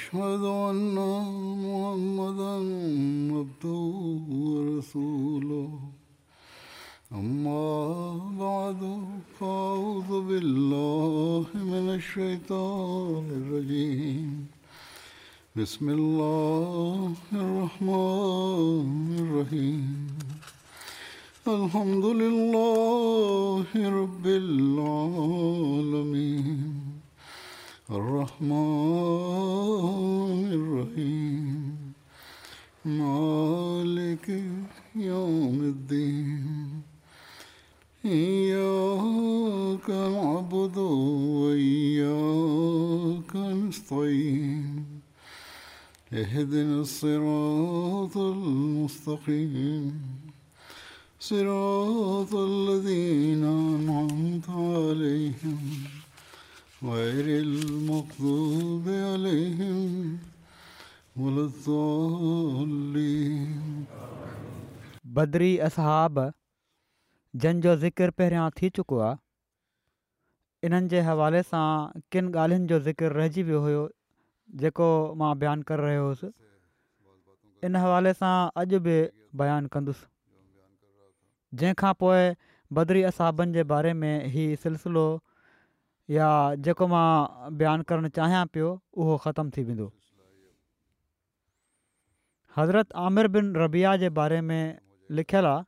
أشهد ان محمدا عبده ورسوله اما بعد فاعوذ بالله من الشيطان الرجيم بسم الله الرحمن الرحيم الحمد لله الذين عليهم बदरी असाब जंहिंजो ज़िकिर पहिरियां थी चुको आहे इन्हनि जे हवाले सां किन ॻाल्हियुनि जो ज़िकिर रहिजी वियो हुयो जेको मां बयानु करे रहियो हुयुसि इन हवाले सां अॼु बि बयानु कंदुसि जंहिंखां पोइ बदरी असाबनि जे बारे में हीउ सिलसिलो या जेको मां बयानु करणु चाहियां पियो उहो ख़तमु थी वेंदो हज़रत आमिर बिन रबिया जे बारे में लिखियलु आहे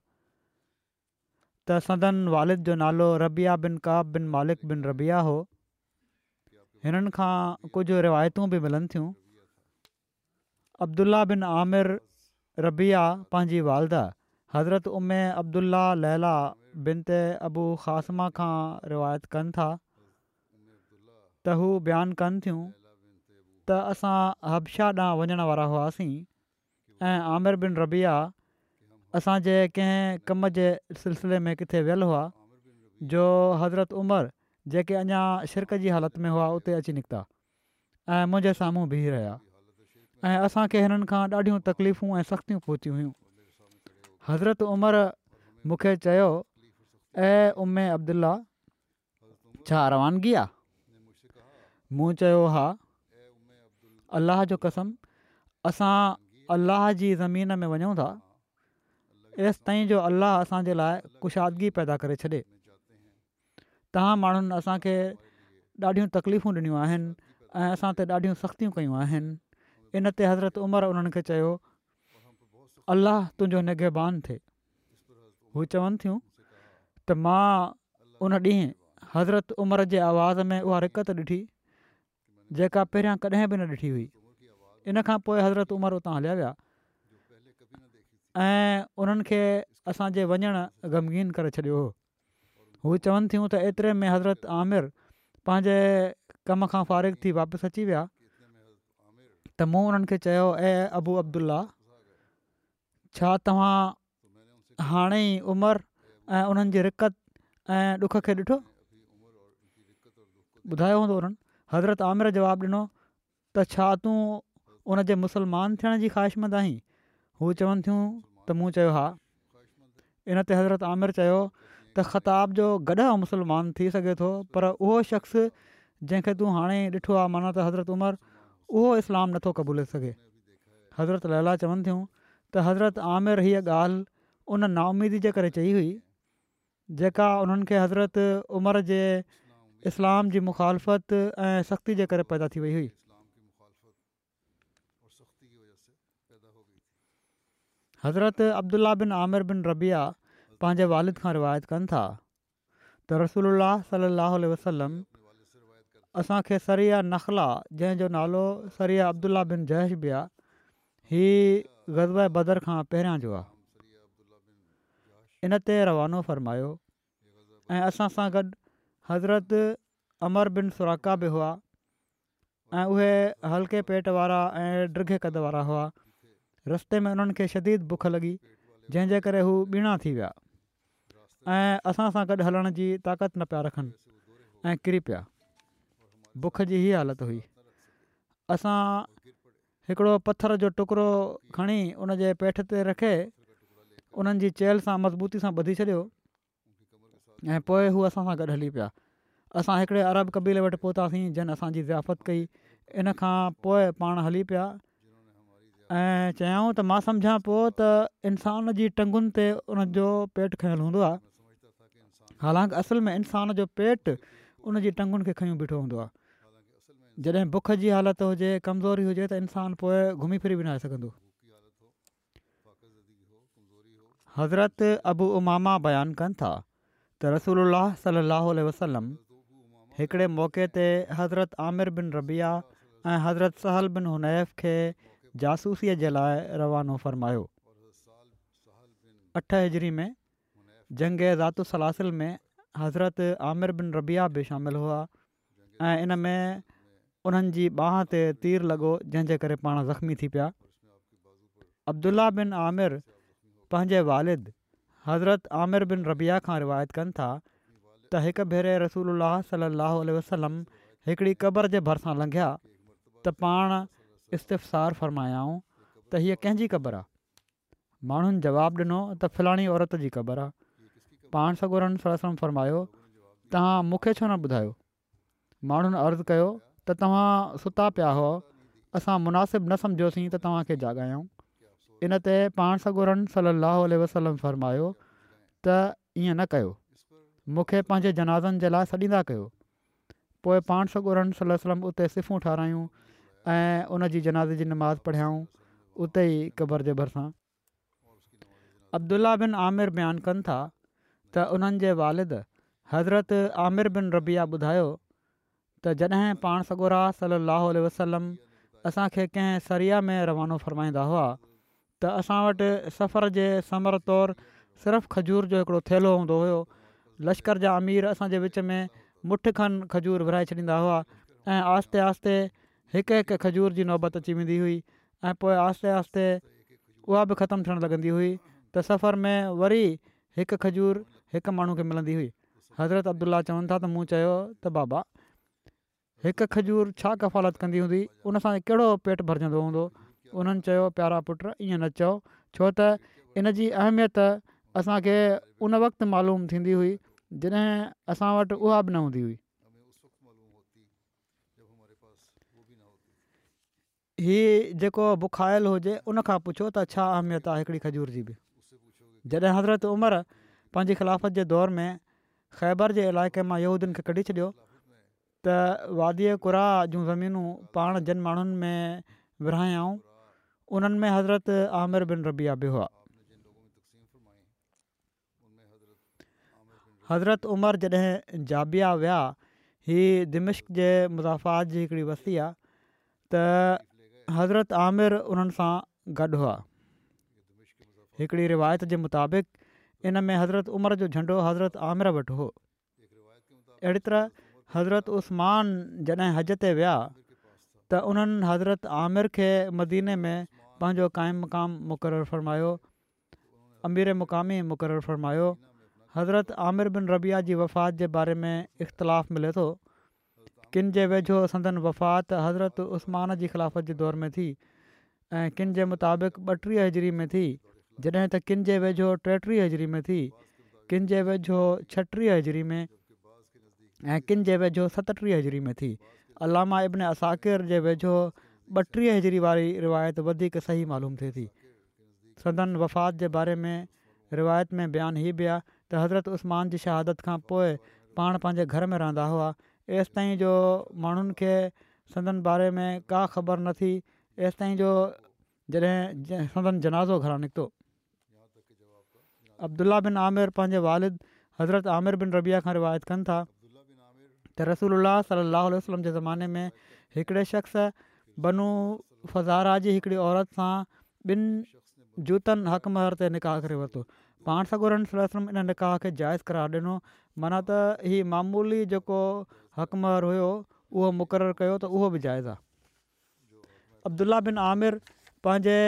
त सदन वालिद जो नालो रबिया बिन काब बिन मालिक बिन रबिया हो हिननि खां कुझु रिवायतूं बि मिलनि थियूं अब्दुल्ला बिन आमिर रबिया पंहिंजी वालदा हज़रत उमे अब्दुल्ला लैला बिन ते अबू ख़ासमा खां रिवायत कनि था त हू बयानु कनि थियूं त असां हबशाह ॾांहुं वञण वारा हुआसीं ऐं आमिर बिन रबिया असांजे कंहिं कम जे सिलसिले में किथे वियल हुआ जो हज़रत उमर जेके अञा शिरक जी हालति में हुआ उते अची निकिता ऐं मुंहिंजे साम्हूं बीह रहिया ऐं असांखे हिननि खां ॾाढियूं तकलीफ़ूं ऐं सख़्तियूं पहुतियूं हुयूं हज़रत उमिरि मूंखे चयो ऐं उमे अब्दुला छा रवानगी आहे मूं चयो आहे अलाह जो कसम असां अलाह जी ज़मीन में वञूं था एसि ताईं जो अलाह असांजे लाइ कुशादगी पैदा करे छॾे तव्हां माण्हुनि असांखे ॾाढियूं तकलीफ़ूं ॾिनियूं आहिनि ऐं असां ते ॾाढियूं सख़्तियूं कयूं आहिनि इन ते हज़रत उमरि उन्हनि खे चयो अलाह तुंहिंजो निगबान थिए हू चवनि थियूं त मां उन ॾींहुं हज़रत उमर जे आवाज़ में उहा रिकत ॾिठी जेका पहिरियां कॾहिं बि न ॾिठी हुई इन खां पोइ हज़रत उमिरि उतां हलिया विया ऐं उन्हनि खे असांजे वञणु ग़मगीन करे छॾियो हुओ हू चवनि थियूं त एतिरे में हज़रत आमिर पंहिंजे कम खां फ़ारिग थी वापसि अची विया त मूं उन्हनि खे चयो ए अबू अब्दुला छा तव्हां हाणे ई उमिरि ऐं उन्हनि जी रिकत ऐं ॾुख खे ॾिठो ॿुधायो हूंदो उन्हनि हज़रत आमिर जवाबु ॾिनो त छा तूं उनजे मुसलमान थियण जी ख़्वाहिशमंद आहीं हू चवनि थियूं त मूं चयो हा इन ते हज़रत आमिर चयो त जो गॾु मुसलमान थी सघे थो पर उहो शख़्स जंहिंखे तूं हाणे ॾिठो आहे माना त हज़रत उमिरि उहो इस्लाम नथो क़बूले सघे हज़रत लाला चवनि थियूं त हज़रत आमिर हीअ ॻाल्हि उन नाउमीदी जे करे चई हुई जेका उन्हनि खे हज़रत उमिरि जे इस्लाम जी मुखालफ़त ऐं सख़्ती जे करे पैदा थी वई हुई हज़रत अब्दुला बिन आमिर बिन रबिया पंहिंजे वारिद खां रिवायत कनि था त रसूल सलाहु वसलम असांखे सरिया नखला जंहिंजो नालो सरिया अब्दुला बिन जयश बि आहे हीअ ग़ज़ब बदर खां पहिरियां जो आहे इन ते रवानो फ़रमायो ऐं असां सां गॾु हज़रत अमर बिन सुराका बि हुआ ऐं उहे हल्के पेट वारा ऐं ड्रिघे कद वारा हुआ रस्ते में उन्हनि खे शदीद बुख लॻी जंहिंजे करे हू ॿीणा थी विया ऐं असां सां गॾु हलण जी ताक़त न पिया रखनि ऐं किरी पिया बुख जी ई हालति हुई असां हिकिड़ो पथर जो टुकड़ो खणी उन जे पेट ते रखे उन्हनि जी चेल सां मज़बूती सां ॿधी छॾियो ऐं पोइ हू असां सां गॾु हली पिया असां हिकिड़े अरब कबीले वटि पहुतासीं जन असांजी ज़ियाफ़त कई इन खां पोइ पाण हली पिया ऐं चयाऊं त मां सम्झा त इंसान जी टंगुनि ते उनजो पेट खयल हूंदो आहे हालांकि असल में इंसान जो पेट उन जी टंगुनि खे खयूं बीठो हूंदो आहे जॾहिं बुख जी हालति हुजे कमज़ोरी हुजे त इंसानु पोइ घुमी फिरी बि न सघंदो हज़रत अबू उमामा बयानु कनि था त रसूल अलाह सलाहु वसलम हिकिड़े मौक़े ते हज़रत आमिर बिन रबिया ऐं हज़रत सहल बिन हुनैफ़ खे जासूसीअ जे लाइ रवानो फ़रमायो अठ हिजरी में जंग ज़ात में हज़रत आमिर बिन रबिया बि शामिलु हुआ ऐं इन में उन्हनि जी बांह ते तीर लॻो जंहिंजे करे पाण ज़ख़्मी थी पिया अब्दुला बिन आमिर पंहिंजे वालिद हज़रत आमिर बिन रबिया खां रिवायत कनि था त हिकु भेरे रसूल अलाह सलाहु वसलम हिकिड़ी क़बर जे भरिसां लंघिया त पाण इस्तफ़सार फ़र्मायाऊं त हीअ कंहिंजी क़बर आहे माण्हुनि जवाबु ॾिनो त फिलाणी औरत जी क़बर आहे पाण सगोरनि सरसम फ़र्मायो तव्हां मूंखे छो न ॿुधायो माण्हुनि अर्ज़ु कयो त तव्हां सुता पिया हुआ असां मुनासिबु न सम्झियोसीं त तव्हांखे जाॻायूं इनते पाण सॻोरम सली अलाह वसलम फ़रमायो त ईअं न कयो मूंखे पंहिंजे जनाज़नि जे लाइ सॾींदा कयो पोइ पाण सगोरन सलम उते सिफ़ूं ठारायूं ऐं उनजी जनाज़ जी नमाज़ पढ़ियाऊं उते ई क़बर जे भरिसां अब्दुला बिन आमिर बयानु कनि था त उन्हनि जे वालिद हज़रति आमिर बिन रबिया ॿुधायो त जॾहिं पाण सगोरा सली लाहु वसलम असांखे कंहिं सरिया में रवानो फ़रमाईंदा हुआ त असां वटि सफ़र जे समर तौरु सिर्फ़ु खजूर जो हिकिड़ो थैलो हूंदो हुयो लश्कर जा अमीर असांजे विच में मुठ खनि खजूर विराए छॾींदा हुआ ऐं आहिस्ते आहिस्ते हिकु हिकु खजूर जी नौबत अची वेंदी हुई ऐं पोइ आहिस्ते आहिस्ते उहा बि ख़तमु थियणु लॻंदी हुई त सफ़र में वरी हिकु खजूर हिकु माण्हू खे मिलंदी हुई हज़रत अब्दुल्ल्ल्ल्ल्ला चवनि था त मूं चयो त बाबा हिकु खजूर छा कफ़ालत कंदी हूंदी उन सां कहिड़ो पेटु भरजंदो हूंदो उन्हनि चयो प्यारा पुट ईअं न चओ छो त इन जी अहमियत असांखे उन वक़्तु मालूम थींदी हुई जॾहिं असां वटि उहा बि न हूंदी हुई हीउ जेको बुखायल हुजे उन खां पुछो त छा अहमियत आहे हिकिड़ी खजूर जी बि जॾहिं हज़रत उमिरि पंहिंजी ख़िलाफ़त जे दौर में ख़ैबर जे इलाइक़े मां यहूदियुनि खे कढी छॾियो त वादीअ कुरा जूं ज़मीनूं पाण जिन माण्हुनि में विरहायाऊं उन्हनि में हज़रत आमिर बिन रबिया बि हुआ हज़रत उमिरि जॾहिं जाबिया विया ही दिमिश्क जे मुज़ाफ़ात जी हिकिड़ी वस्ती आहे त हज़रत आमिर उन्हनि सां गॾु हुआ हिकिड़ी रिवायत जे मुताबिक़ इन में हज़रत उमिरि जो झंडो हज़रत आमिर वटि हो अहिड़ी तरह हज़रत उस्मान जॾहिं हज ते विया त उन्हनि हज़रत आमिर खे मदीने में पंहिंजो क़ाइमु मुक़ाम मुक़ररु फ़रमायो अमीर मुक़ामी मुक़ररु फ़र्मायो हज़रत आमिर बिन रबिया जी वफ़ात जे बारे में इख़्तिलाफ़ु मिले थो किन जे वेझो संदन वफ़ात हज़रत उस्मान जी ख़िलाफ़त जे दौर में थी ऐं किन जे मुताबिक़ ॿटीह हज़री में थी जॾहिं त किन जे वेझो टेटीह हज़री में थी किन जे वेझो छटीह हज़री में ऐं किन जे वेझो सतटीह हज़री में थी अलामा इबिन असाकिर जे वेझो ॿटीह हज़री वारी रिवायत वधीक सही मालूम थिए थी सदन वफ़ात जे बारे में रिवायत में बयानु हीअ बि आहे त हज़रत उस्मान जी शहादत खां पोइ पाण पंहिंजे घर में रहंदा हुआ हेसिताईं जो माण्हुनि खे सदन बारे में का ख़बर न थी तेसिताईं जो जॾहिं सदन जनाज़ो घरां निकितो अब्दुला बिन आमिर पंहिंजे वारिद हज़रत आमिर बिन रबिया खां रिवायत कनि था त रसूल सलाहु वसलम जे ज़माने में हिकिड़े शख़्स बनू फज़ारा जी हिकिड़ी औरत सां ॿिनि بن جوتن महर ते निकाह करे वरितो पाण सॻो صلی اللہ इन निकाह खे जाइज़ करार ॾिनो माना त हीअ मामूली जेको हक़ु महर हुयो उहो मुक़ररु कयो त उहो बि जाइज़ु आहे अब्दुला बिन आमिर पंहिंजे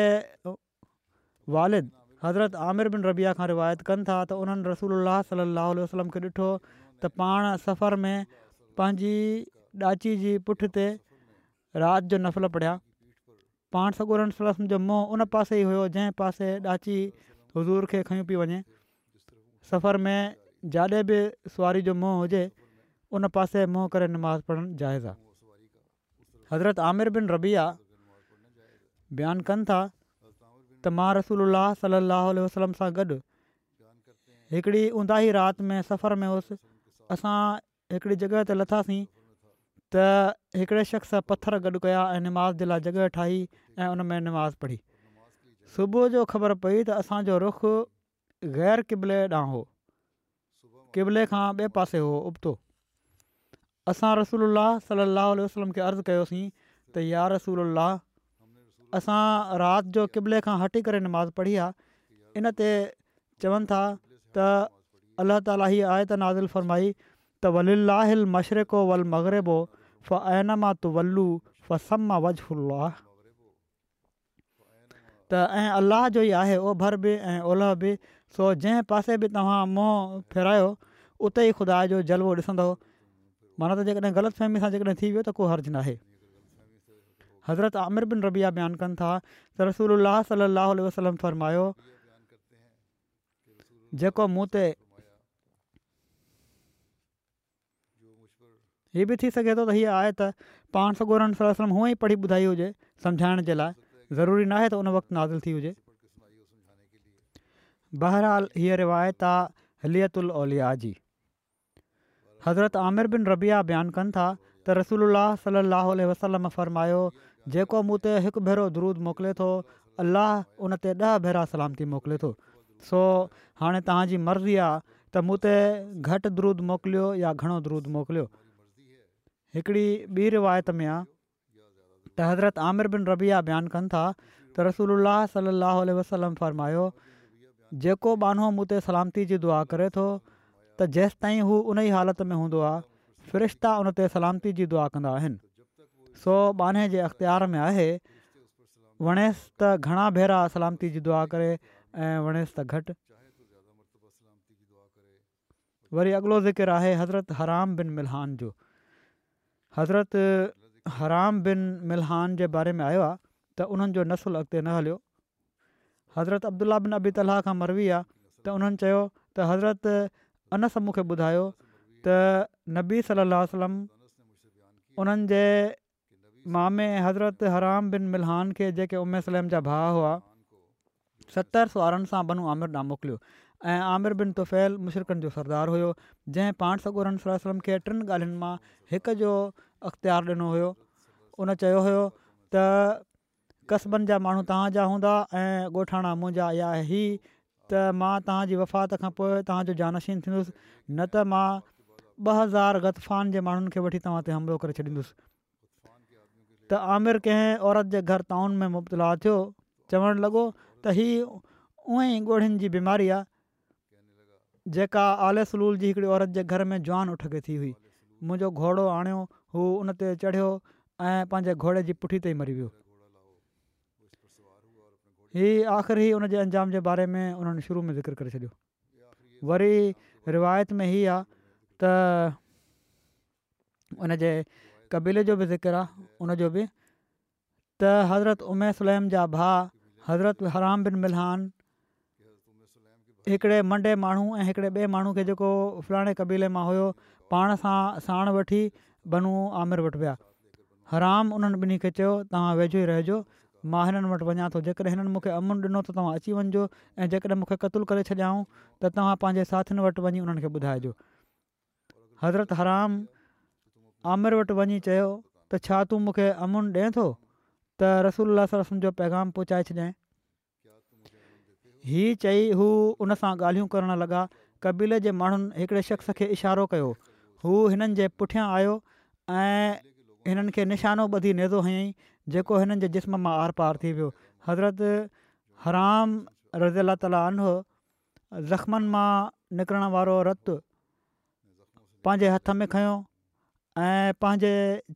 वारिद हज़रत आमिर बिन रबिया खां रिवायत कनि था त उन्हनि रसूल सलाहु वसलम खे ॾिठो त पाण सफ़र में पंहिंजी ॾाची जी पुठिते राति जो नफ़ल पढ़िया पाण सगुरम जो मुंहुं उन पासे ई हुयो जंहिं पासे ॾाची हज़ूर खे खई पई वञे सफ़र में जाॾे बि सुवारी जो मुंहुं हुजे उन पासे मुंहुं करे नमाज़ पढ़णु जाइज़ आहे हज़रत आमिर बिन रबिया बयानु कनि था त मां रसूल अलाह सलाहु वसलम सां गॾु हिकिड़ी ऊंदाही राति में सफ़र में हुउसि असां हिकिड़ी जॻह ते लथासीं त हिकिड़े शख़्स पथर गॾु कया ऐं निमाज़ जे लाइ जॻह ठाही ऐं उन में नमाज़ पढ़ी सुबुह जो ख़बर पई त असांजो रुख ग़ैर क़िबले ॾांहुं हो क़िबले खां ॿिए पासे हो उबतो असां रसूल सलाहु आल वसलम खे अर्ज़ु कयोसीं त यार रसूल असां राति जो क़िबले खां हटी करे निमाज़ पढ़ी आहे इन ते चवनि था त अल्ला ताला ही आहे त फरमाई त वलिलाहिल मशरिको فَأَيْنَمَا تُوَلُّوا फ़नम मां اللَّهِ वल्लू मां वाह त ऐं अलाह जो ई आहे ओभर बि ऐं ओलह बि सो जंहिं पासे बि तव्हां मोह फेरायो उते ई ख़ुदा जो जलबो ॾिसंदो माना त जेकॾहिं ग़लति फ़हमी सां जेकॾहिं थी वियो त को हर्ज़ु न आहे हज़रत आमिर बिन रबिया बयानु कनि था त रसूल सलाहु वसलम जेको मूं ये बि थी सघे थो त हीअ आहे त पाण सॻो हूअं ई पढ़ी ॿुधाई हुजे सम्झाइण जे लाइ ज़रूरी न आहे त उन वक़्तु नाज़िल थी हुजे बहिरहालु हीअ रिवायत आहे हलीत उल औलिया जी हज़रत आमिर बिन रबिया बयानु कनि था त रसूल सलाहु वसलम फरमायो जेको मूं ते हिकु भेरो दरुद मोकिले थो अलाह उन ते ॾह भेरा सलामती मोकिले थो सो हाणे तव्हांजी मर्ज़ी आहे त मूं ते घटि दरुद मोकिलियो या घणो दरुद मोकिलियो हिकिड़ी ॿी रिवायत में आहे त हज़रत आमिर बिन रबिया बयानु कनि था त रसूल अलाह सलाहु वसलम फरमायो जेको बानो मूं ते सलामती जी दुआ करे थो त जेसिताईं हू उन ई हालति में हूंदो आहे फ़िरिश्ता उन ते सलामती जी दुआ कंदा आहिनि सो बाने जे अख़्तियार में आहे वणेसि त घणा भेरा सलामती जी दुआ करे ऐं वणेसि त घटि वरी अॻिलो ज़िक्र आहे हज़रत हराम बिन मिलहान जो हज़रत हराम बिन मिलहान जे बारे में आयो आहे त उन्हनि जो नसुलु अॻिते न हलियो हज़रत अब्दुला बिन अबी तलाह खां मरवी आहे त उन्हनि चयो त हज़रत अनस मूंखे ॿुधायो त नबी सलाहु वसलम उन्हनि जे मामे हज़रत हराम बिन मिलहान खे जेके उमिरि सलम जा भाउ हुआ सतरि सोआरनि सां बनू आमिर ॾांहुं मोकिलियो ऐं आमिर बिन तुफ़ेल मुशरक़नि जो सरदार हुयो जंहिं पाण सगुरम खे टिनि ॻाल्हियुनि मां हिक जो अख़्तियारु ॾिनो हुयो उन चयो हुयो त क़बनि जा माण्हू तव्हांजा हूंदा ऐं ॻोठाणा मुंहिंजा इहा ई त मां तव्हांजी वफ़ात खां पोइ तव्हांजो जानशीन थींदुसि न त मां ॿ हज़ार ग़तफ़ान जे माण्हुनि खे वठी तव्हां ते हमिलो करे छॾींदुसि त आमिर कंहिं औरत जे घर ताउन में मुबतला थियो चवणु लॻो त हीअ उहे ॻोढ़नि जी बीमारी आहे जेका आल सलूल जी हिकिड़ी औरत जे घर में जुआान उठके थी हुई मुंहिंजो घोड़ो आणियो उहो उन ते चढ़ियो ऐं पंहिंजे घोड़े जी पुठी ताईं मरी वियो हीअ आख़िर ई उनजे अंजाम जे बारे में उन्हनि शुरू में ज़िक्र करे छॾियो वरी रिवायत में हीअ आहे त उनजे कबीले जो बि ज़िकर आहे उनजो बि त हज़रत उमेह सुलैम जा भाउ हज़रत हराम बिन मिलहान हिकिड़े मंडे माण्हू ऐं हिकिड़े ॿिए माण्हू खे जेको फलाणे क़बीले मां हुयो पाण सां साण वठी बनू आमिर वटि विया हराम उन्हनि ॿिन्ही खे चयो तव्हां वेझो ई रहिजो मां हिननि वटि वञा थो जेकॾहिं हिननि मूंखे अमुन ॾिनो त तव्हां अची वञिजो ऐं जेकॾहिं मूंखे क़तलु करे छॾियाऊं त तव्हां पंहिंजे साथियुनि वटि वञी उन्हनि खे ॿुधाइजो हज़रत हराम आमिर वटि वञी चयो त छा तूं मूंखे अमुन ॾिए थो त रसोल्ला जो पैगाम पहुचाए छॾं हीअ चई हू उन सां ॻाल्हियूं करणु लॻा कबीले जे माण्हुनि हिकिड़े शख़्स खे इशारो कयो हू हिननि जे पुठियां आयो ऐं हिननि खे निशानो ॿधी नेदो हयईं जेको हिननि जे जिस्म मां आर पार थी वियो हज़रत हराम रज़ी अला ताला अनो ज़ख़्मनि मां निकिरण वारो रतु पंहिंजे हथ में खयो ऐं पंहिंजे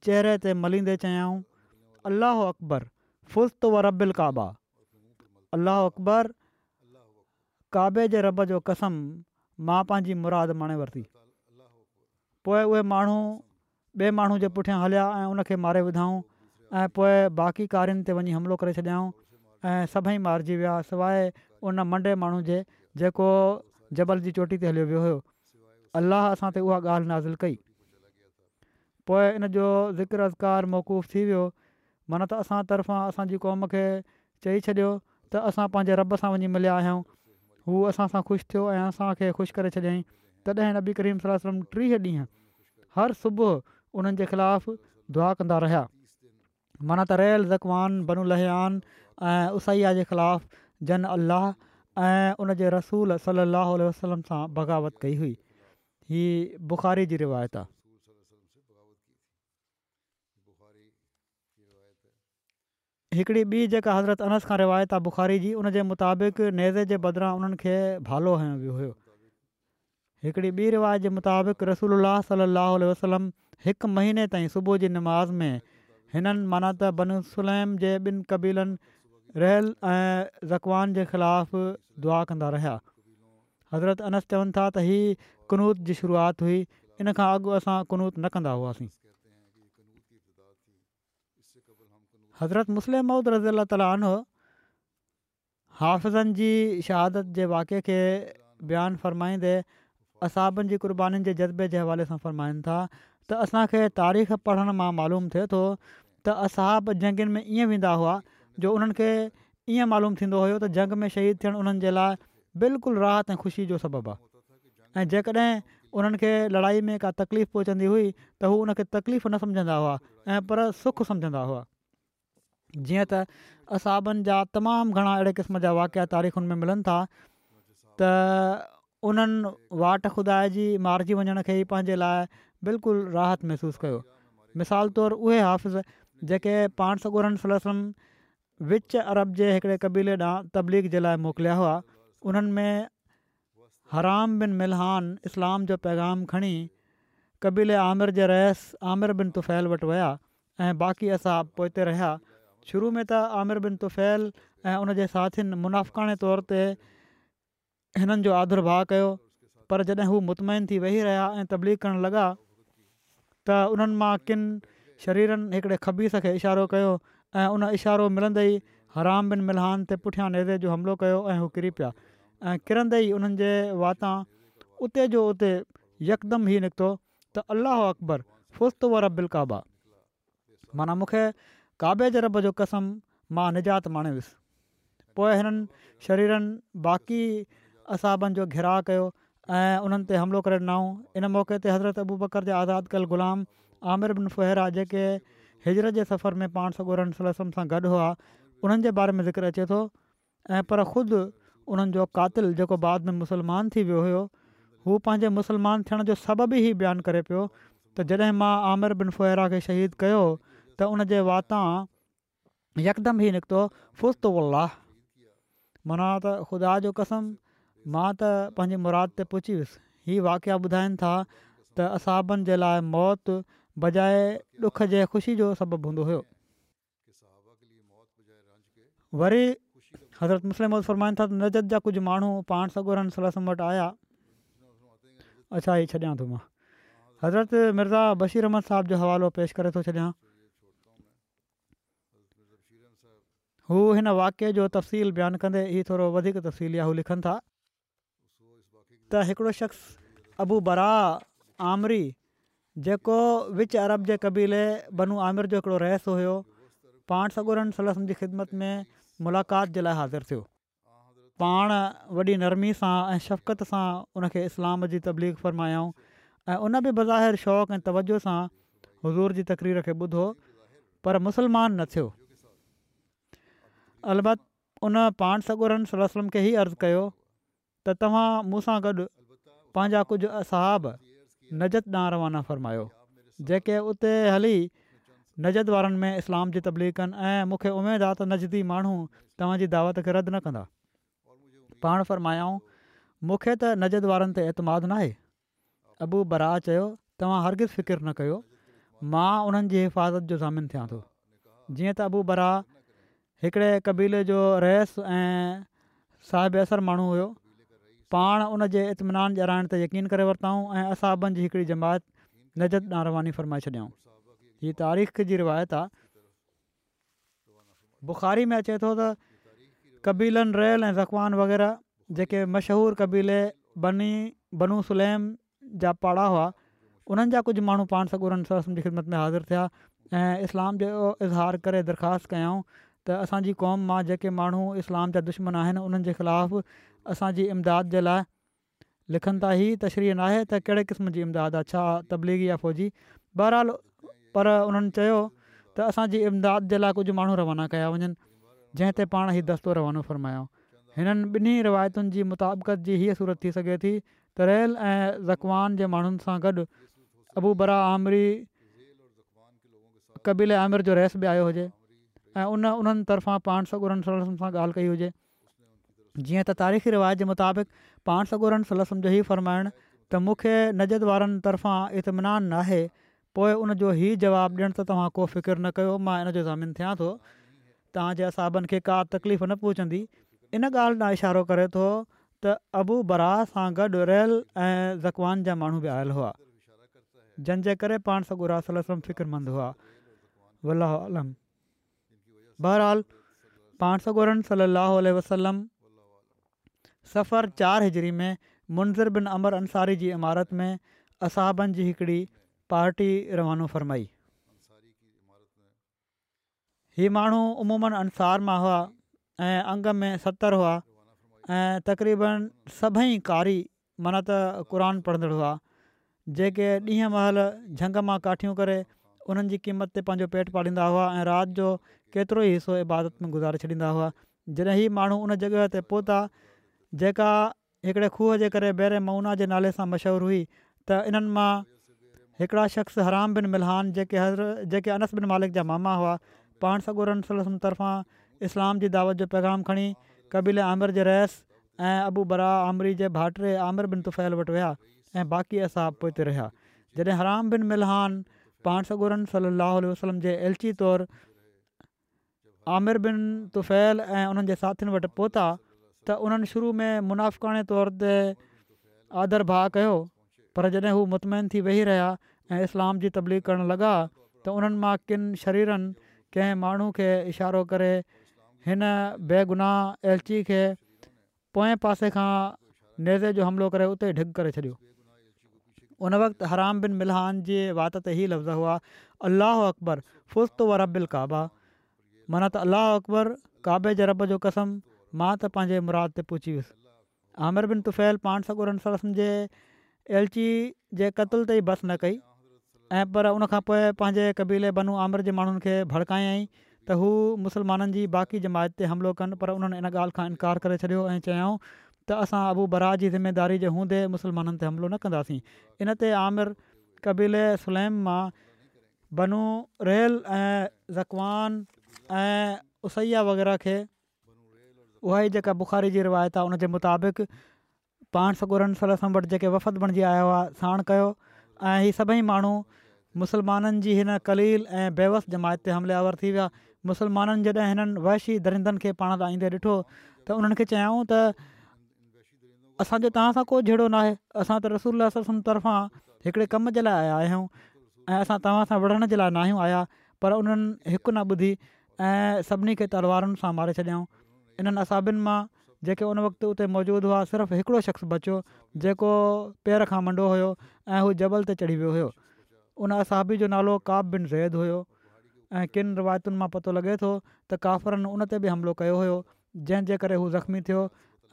चहिरे ते मलींदे चयाऊं अलाहो अकबर व रबिल काबा अल अलाहो अकबर काबे जे रब जो कसम मां पंहिंजी मुराद माणे वरिती पोइ उहे माण्हू ॿिए माण्हू जे पुठियां हलिया ऐं उन मारे विधऊं ऐं पोइ बाक़ी कारियुनि ते वञी हमिलो करे छॾियाऊं ऐं सभई मारिजी विया सवाइ उन मंडे माण्हू जे जेको जबल जी चोटी ते हलियो वियो हुयो अलाह असां ते उहा ॻाल्हि नाज़िल कई पोइ इन जो ज़िक्र अज़कार मौक़ुफ़ु थी वियो माना त असां तरफ़ां असांजी क़ौम खे चई छॾियो त असां पंहिंजे रॿ सां वञी मिलिया हू असां सां ख़ुशि थियो ऐं असांखे ख़ुशि करे छॾियाईं तॾहिं नबी करीम सलम टीह ॾींहं हर सुबुह उन्हनि जे ख़िलाफ़ु दुआ कंदा रहिया माना त रहियल ज़कवान बनु अलियान ऐं उसईया जे ख़िलाफ़ु जन अलाह ऐं उन जे रसूल सलाहु वसलम सां बग़ावत कई हुई हीअ बुख़ारी जी रिवायत आहे हिकिड़ी ॿी जेका अनस खां रिवायत आहे बुख़ारी जी उनजे मुताबिक़ नेज़े जे बदिरां उन्हनि खे भालो हयो वियो हुयो हिकिड़ी ॿी रिवायत जे मुताबिक़ रसूल अलाह वसलम हिकु महीने ताईं सुबुह जी नमाज़ में हिननि माना त बनसलैम जे ॿिनि क़बीलनि रहियल ऐं ज़कवान जे ख़िलाफ़ दुआ कंदा रहिया हज़रत अनस चवनि था त हीअ कुनूत जी शुरुआति हुई इन खां अॻु असां कुनूत न कंदा हुआसीं हज़रत मुस्लिम माउद रज़ी अला तालफ़िज़नि जी शहादत जे वाक़िए खे बयानु फ़रमाईंदे असाबनि जी क़ुर्बानीुनि जे जज़्बे जे हवाले सां फ़रमाइनि था त असांखे तारीख़ पढ़ण मां मालूम थिए थो त असाब जंगनि में ईअं वेंदा हुआ जो उन्हनि खे ईअं मालूम थींदो हुयो त जंग में शहीद थियण उन्हनि जे लाइ बिल्कुलु राहत ऐं ख़ुशी जो सबबु आहे ऐं जेकॾहिं उन्हनि खे लड़ाई में का तकलीफ़ पहुचंदी हुई त हू उन तकलीफ़ न सम्झंदा हुआ ऐं पर सुख सम्झंदा हुआ जीअं त असाबनि जा तमामु घणा अहिड़े क़िस्म जा वाकिया तारीख़ुनि में मिलनि था त उन्हनि वाट ख़ुदा जी मारिजी वञण खे ई पंहिंजे लाइ बिल्कुलु राहत महिसूसु कयो मिसाल तौरु उहे हाफ़ु जेके पाण सौ ॻोड़हनि विच अरब जे हिकिड़े क़बीले ॾांहुं तबलीग जे लाइ मोकिलिया हुआ उन्हनि में हराम बिन मिलहान इस्लाम जो पैगाम खणी कबीले आमिर जे रहियसि आमिर बिन तुफैल वटि विया ऐं बाक़ी असाब पोइ रहिया शुरू में त आमिर बिन तुफ़ैल ऐं उन जे साथियुनि मुनाफ़ाने तौर ते हिननि जो आदर भाउ कयो पर जॾहिं हू मुतमाइन थी वेही रहिया ऐं तबली करणु लॻा त उन्हनि मां किन शरीरनि हिकिड़े खबीस खे इशारो कयो ऐं उन इशारो मिलंदे ई हराम बिन मिलहान ते पुठियां नेदे जो हमिलो कयो ऐं हू किरी पिया ऐं किरंदे ई उन्हनि जे वाता उते जो उते यकदमि ई निकितो त अलाहो अकबर फुस्त वारा बिल्काबा माना मूंखे काबे काबि रब जो कसम मां निजात माणियुसि पोइ हिननि शरीरनि बाक़ी असाबनि जो घिराउ कयो ऐं उन्हनि ते हमिलो करे ॾिनऊं इन मौक़े ते हज़रत अबू बकर जे आज़ाद कयल गुलाम आमिर बिन फुहिरा जेके हिजरत जे सफ़र में पाण सलसम सां गॾु हुआ उन्हनि जे बारे में ज़िक्र अचे थो ऐं पर ख़ुदि उन्हनि जो कातिल जेको बाद में मुसलमान थी वियो हुयो हू पंहिंजे मुसलमान थियण जो सबबु ई बयानु करे पियो त जॾहिं मां आमिर बिन फोहिरा खे शहीद कयो त उनजे वाता यकदमि ई निकितो फुस्ता माना त ख़ुदा जो कसम मां त पंहिंजी मुराद ते पुछी वियुसि हीउ वाकिआ ॿुधाइनि था त असाबनि जे लाइ मौत बजाए ॾुख जे ख़ुशी जो सबबु हूंदो हुयो वरी हज़रत मुस्लिम फरमाइनि था त नजत जा कुझु माण्हू पाण सॻोड़नि सड़नि वटि आया अच्छा हीउ छॾियां थो मां हज़रति मिर्ज़ा बशीर अहमद साहिब जो हवालो पेश करे थो छॾियां हू हिन वाकिअ जो तफ़सील बयानु कंदे हीउ थोरो वधीक तफ़सील या हू लिखनि था त हिकिड़ो शख़्स अबू बरा आमरी जेको विच अरब जे क़बीले बनू आमिर जो हिकिड़ो रहसु हुयो पाण सॻुरनि सलत जी ख़िदमत में मुलाक़ात जे लाइ हाज़िर थियो पाण वॾी नरमी सां ऐं शफ़क़ति सां उनखे इस्लाम जी तबलीग फरमायाऊं ऐं उन बि बज़ाहिर शौक़ु ऐं तवजो सां हज़ूर जी तक़रीर खे ॿुधो पर मुसलमान न थियो अलबत उन पाण सगुरन सलम खे ई अर्ज़ु कयो त तव्हां मूं सां गॾु पंहिंजा कुझु असहाब नजत ॾांहुं रवाना फ़र्मायो जेके उते हली नजत वारनि में इस्लाम जी तबलीग कनि ऐं मूंखे उमेदु आहे त नज़दी माण्हू तव्हांजी दावत खे रद्द न कंदा पाण फ़र्मायाऊं मूंखे त नज वारनि ते नाहे अबू बरा चयो तव्हां हरगिज़ फ़िकिर न कयो मां उन्हनि हिफ़ाज़त जो ज़ामिन थियां थो जीअं त अबू बरा हिकिड़े कबीले जो रहियसु ऐं साहिब असरु माण्हू हुयो पाण उन जे इतमिनान ॼाराइण ते यकीन करे वरितऊं ऐं असां ॿनि जी हिकिड़ी जमात नज ॾह रवानी फरमाए छॾियाऊं हीअ तारीख़ जी रिवायत आहे बुख़ारी में अचे थो त कबीलनि रहियल ऐं रक़वान वग़ैरह जेके मशहूरु क़बीले बनी बनू सुलैम जा पाड़ा हुआ उन्हनि जा कुझु माण्हू पाण सॻु उन्हनि सर जी ख़िदमत में हाज़िर थिया ऐं इस्लाम जो इज़हार करे दरख़्वास्त कयऊं त असांजी क़ौम मां जेके माण्हू इस्लाम जा दुश्मन आहिनि उन्हनि जे ख़िलाफ़ु असांजी इमदाद जे लाइ लिखनि था ई तशरीह नाहे त कहिड़े क़िस्म जी इमदाद आहे छा तब्लीगी आहे फ़ौजी बहरहाल पर उन्हनि चयो त असांजी इमदाद जे लाइ कुझु माण्हू रवाना कया वञनि जंहिं ते पाण ई दस्तो रवानो फ़र्मायो हिननि ॿिन्ही रिवायतुनि जी मुताबिक़त जी हीअ सूरत थी सघे थी त रहियल ऐं ज़वान जे माण्हुनि सां गॾु अबू बरा आमरी कबीले आमिर जो रहस बि आयो हुजे ऐं उन उन्हनि तरफ़ां पाण सॻुरनि सलसम सां ॻाल्हि कई हुजे जीअं त तारीख़ी रिवाज़ जे मुताबिक़ पाण सॻुरनि सलसम जो ई फ़र्माइणु त मूंखे नजद वारनि तरफ़ां इतमिनानु नाहे पोइ उनजो ई जवाबु ॾियणु त तव्हां को फ़िकिर न कयो मां इन जो ज़ामिन थियां थो तव्हांजे असाबनि खे का तकलीफ़ न पहुचंदी इन ॻाल्हि ॾांहुं इशारो करे थो त अबूबराह सां गॾु रहियल ऐं ज़कवान जा माण्हू बि आयल हुआ जंहिंजे करे पाण सॻुरा सलसम फ़िक्रमंद हुआ अलम बहरहालु पाण सगोरन صلی اللہ सफ़र चारि हिजरी में ہجری बिन अमर अंसारी जी इमारत में असाबनि जी हिकिड़ी पार्टी रवानो फरमाई हीअ माण्हू ہی अंसार मां हुआ ऐं अंग में सतरि हुआ ऐं तक़रीबन सभई कारी मना त क़रान पढ़ंदड़ु हुआ जेके ॾींहं महिल झंग मां काठियूं करे उन्हनि जी क़ीमत ते पंहिंजो पेट पालींदा हुआ ऐं राति जो केतिरो ई हिसो इबादत में गुज़ारे छॾींदा हुआ जॾहिं ही माण्हू उन जॻह ते पहुता जेका हिकिड़े खूह जे करे बहिरे मऊना जे नाले सां मशहूरु हुई त इन्हनि मां हिकिड़ा शख़्स हराम बिन मिलहान जेके हज़र जेके अनस बिन मालिक जा मामा हुआ पाण सॻो तर्फ़ां इस्लाम जी दावत जो पैगाम खणी कबीले आमिर जे रहिस ऐं अबू बरा आमरी जे भाटरे आमिर बिन तुफ़ैल वटि विया ऐं बाक़ी असाब पोइ ते रहिया जॾहिं हराम बिन मिलहान पाण सगुरन सली अलाह वसलम जे एलची तौरु आमिर बिन तुफैल ऐं उन्हनि जे साथियुनि वटि पहुता त उन्हनि शुरू में मुनाफ़िकाणे तौर ते आदर भाउ कयो पर जॾहिं हू मुतमैन थी वेही रहिया ऐं इस्लाम जी तबलीग करणु लॻा त उन्हनि मां किन शरीरनि कंहिं माण्हू खे इशारो करे हिन बेगुनाह एलची खे पोएं पासे खां नेज़े जो हमिलो करे उते ढिग करे छॾियो उन वक़्तु हराम बिन मिलहान जे वात ते ई लफ़्ज़ हुआ अलाह अकबर फुस्त रबिल काबा माना त अलाह अकबर काबे जे रब जो कसम मां त पंहिंजे मुराद ते पुछी वियुसि आमिर बिन तुफैल पाण सकूरनि सरस जे एलची जे क़तल ते ई बस न कई ऐं पर उन पोइ पंहिंजे क़बीले बनू आमिर जे माण्हुनि खे भड़कायई त हू मुस्लमाननि जी बाक़ी जमायत ते हमिलो कनि पर उन्हनि इन ॻाल्हि खां इनकार करे छॾियो ऐं चयाऊं त असां अबू बरा जी ज़िमेदारी जे हूंदे मुसलमाननि ते हमिलो न कंदासीं इन ते आमिर क़बीले सुलैम मां बनू रेल ऐं ज़कवान ऐं उसैया वग़ैरह खे उहा ई जेका बुख़ारी जी रिवायत आहे उनजे मुताबिक़ पाण सॻोरनि सल समटि जेके वफ़द बणिजी आया हुआ साण कयो ऐं हीअ सभई माण्हू मुसलमाननि जी हिन कलील ऐं बेवस जमायत ते हमलियावर थी विया मुसलमाननि जॾहिं हिननि वहशी दरिंदनि खे पाण ईंदे ॾिठो त उन्हनि खे चयाऊं त असांजो तव्हां सां को जहिड़ो नाहे असां त रसूल सस तरफ़ां हिकिड़े कम जे लाइ आया आहियूं ऐं असां तव्हां सां विढ़ण जे लाइ न आहियूं आया पर उन्हनि हिकु न ॿुधी ऐं सभिनी खे तलवारुनि सां मारे छॾियाऊं इन्हनि असाबियुनि मां जेके उन वक़्तु उते मौजूदु हुआ सिर्फ़ु हिकिड़ो शख़्स बचियो जेको पेर खां मंडो हुयो ऐं हू जबल ते चढ़ी वियो हुयो उन असाबी जो नालो काब बिन ज़ैद हुयो ऐं किन रिवायतुनि मां पतो लॻे थो त काफ़रनि उन ते बि हमिलो कयो हुयो जंहिंजे ज़ख़्मी थियो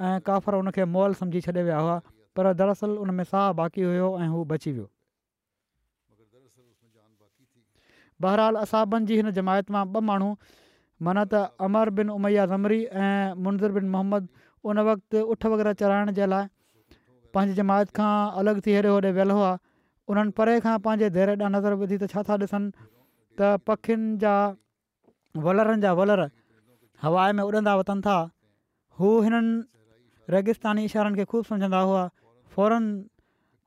ऐं काफ़र उन खे मॉल सम्झी छॾे विया हुआ पर दरअसल उन में साहु बाक़ी हुयो ऐं हू बची वियो बहरहाल असाबनि जी हिन जमायत मां ॿ माण्हू माना त अमर बिन उमैया ज़मरी ऐं मुंज़र बिन मोहम्मद उन वक़्तु उठ वग़ैरह चढ़ाइण जे लाइ पंहिंजी जमायत खां अलॻि थी हेॾे होॾे वियल हुआ उन्हनि परे खां पंहिंजे धैर्य ॾांहुं नज़र विधी त छा था ॾिसनि त पखियुनि जा वलरनि जा वलर हवाए में उॾंदा वठनि था हू हिननि रेगिस्तानी इशारनि खे ख़ूबु सम्झंदा हुआ फौरन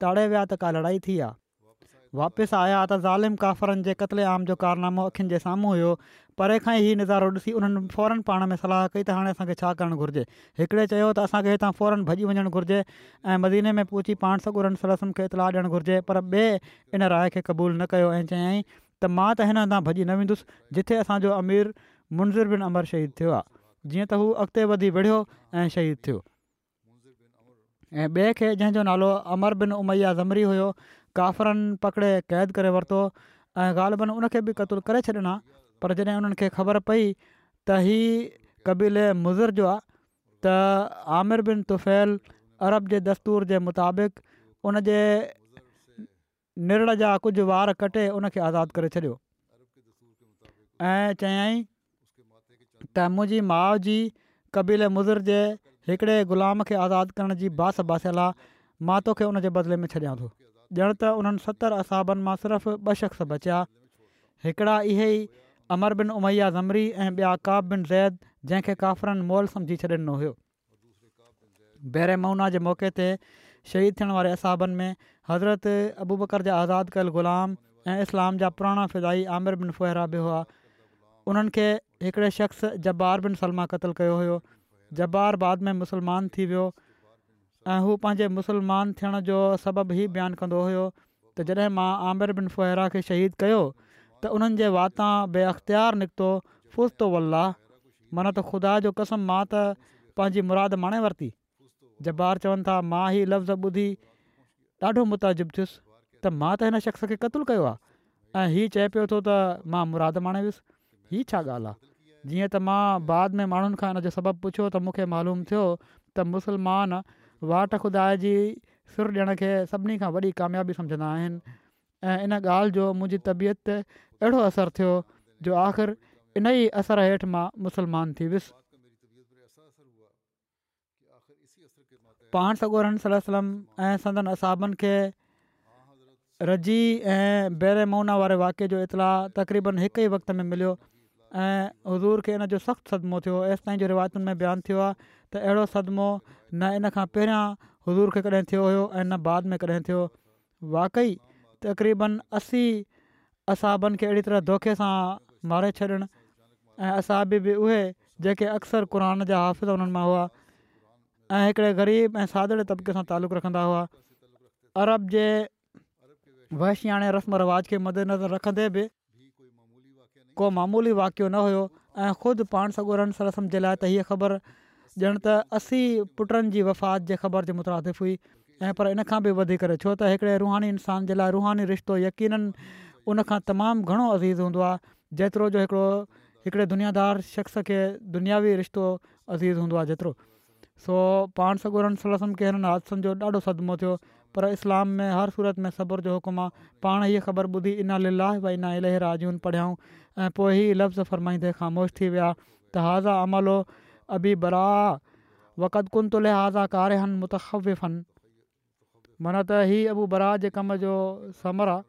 ताड़े विया त का लड़ाई थी आहे वापसि आया त ज़ालिम काफ़रनि जे कतले आम जो कारनामो अखियुनि जे साम्हूं हुयो परे खां ई नज़ारो ॾिसी उन्हनि फौरन पाण में सलाह कई त हाणे असांखे छा करणु घुरिजे हिकिड़े चयो त असांखे हितां फौरन भॼी वञणु घुरिजे ऐं मदीने में पहुची पाण सगुरनि सलसम खे इतलाह ॾियणु घुरिजे पर ॿिए इन राय खे क़बूल न कयो ऐं चयाईं त मां त हिन हंधि भॼी न वेंदुसि जिथे असांजो अमीर मुंज़िर बिन अमर शहीद थियो आहे जीअं त हू अॻिते वधी विढ़ियो ऐं शहीद थियो ऐं ॿिए खे जंहिंजो नालो अमर बिन उमैया ज़मरी हुयो काफ़रनि पकिड़े क़ैद करे वरितो ऐं ॻाल्हि ॿुध उन खे बि क़तलु करे छॾिना पर जॾहिं उन्हनि ख़बर पई त ही कबीले मुज़र जो आहे त आमिर बिन तुफ़ैल अरब जे दस्तूर जे मुताबिक़ उन जे निण जा कुझु वार कटे उनखे आज़ादु करे छॾियो ऐं चयाई त मुंहिंजी माउ जी कबीले मुज़र जे हिकिड़े ग़ुलाम खे आज़ादु करण जी बास बासियलु आहे मां तोखे उन जे बदिले में छॾियां थो ॼण त उन्हनि सतरि असाबनि मां सिर्फ़ु ॿ शख़्स बचिया हिकिड़ा इहे ई अमर बिन उमैया ज़मरी ऐं ॿिया काब बिन ज़ैद जंहिंखे काफ़रनि मोल सम्झी छॾिनो हुयो बहिरे माउना जे मौक़े ते शहीद थियण वारे असाबनि में हज़रत अबूबकर जा आज़ादु कयल ग़ुलाम ऐं इस्लाम जा पुराणा फिज़ाई आमिर बिन फुहिरा बि हुआ उन्हनि शख़्स जबार बिन सलमा क़तल कयो जबार बाद में मुसलमान थी वियो ऐं हू पंहिंजे मुसलमान थियण जो सबबु ई बयानु कंदो हुयो त जॾहिं मां आमिर बिन फुहरा खे शहीद कयो त उन्हनि जे वाता बे अख़्तियारु निकितो फुर्तो वल्ला माना त ख़ुदा जो कसम मां त पंहिंजी मुराद माणे वरिती जबार चवनि था मां ई लफ़्ज़ ॿुधी ॾाढो मुताजिब थियुसि त मां त हिन शख़्स खे क़तलु कयो आहे ऐं हीउ चए पियो थो त मां मुरादु माणे वियुसि ही छा ॻाल्हि आहे जीअं त मां बाद में माण्हुनि खां इन जो सबबु पुछियो त मूंखे मालूम थियो त मुसलमान वाट ख़ुदा जी सुर ॾियण खे सभिनी खां वॾी कामयाबी सम्झंदा आहिनि इन ॻाल्हि जो मुंहिंजी तबियत ते अहिड़ो असरु थियो जो आख़िर इन ई असर हेठि मां मुसलमान थी वियुसि पाण सलम ऐं संदन असाबनि खे रज़ी ऐं मौना वारे वाक़िअ जो इतिलाउ तक़रीबनि हिकु ई वक़्त में मिलियो ऐं हज़ूर खे इन जो सख़्तु सदमो थियो एसिताईं जो रिवायतुनि में बयानु थियो आहे त अहिड़ो सदमो न इन खां पहिरियां हज़ूर खे कॾहिं थियो हुयो ऐं न बाद में कॾहिं थियो वाक़ई तक़रीबन असी असाबनि खे अहिड़ी तरह धोखे सां मारे छॾिण ऐं असाबी बि उहे जेके अक्सर क़ुर जा हाफ़िज़ उन्हनि मां हुआ ऐं हिकिड़े ग़रीब ऐं सादड़े तबिके सां तालुक़ रखंदा हुआ अरब जे वहशियाणे रस्म रिवाज खे मदेनज़र रखंदे बि को मामूली वाक़ियो न हुयो ऐं ख़ुदि पाण सॻोरंद सलसम जे लाइ त हीअ ख़बर ॼणु त असी पुटनि जी वफ़ात जे ख़बर जे मुतरादिफ़ हुई ऐं पर इन खां बि वधी छो त हिकिड़े रूहानी इंसान जे लाइ रूहानी रिश्तो यकीननि उनखां तमामु घणो अज़ीज़ हूंदो आहे जेतिरो जो हिकिड़ो हिकिड़े दुनियादार शख़्स खे दुनियावी रिश्तो अज़ीज़ हूंदो आहे जेतिरो सो पाण सगोरन सलसम खे हिननि हादसनि जो ॾाढो सदमो थियो पर इस्लाम में हर सूरत में صبر जो हुकुमु आहे पाण خبر ख़बर ॿुधी इन و भई الہ راجون पढ़ियाऊं ऐं पोइ ई लफ़्ज़ फरमाईंदे ख़ामोश थी विया त हाज़ा अमलो अबी बरा वक़त कुन तुले हाज़ा कारे आहिनि मुतिफ़ आहिनि माना त ई अबू बरा जे कम जो समर आहे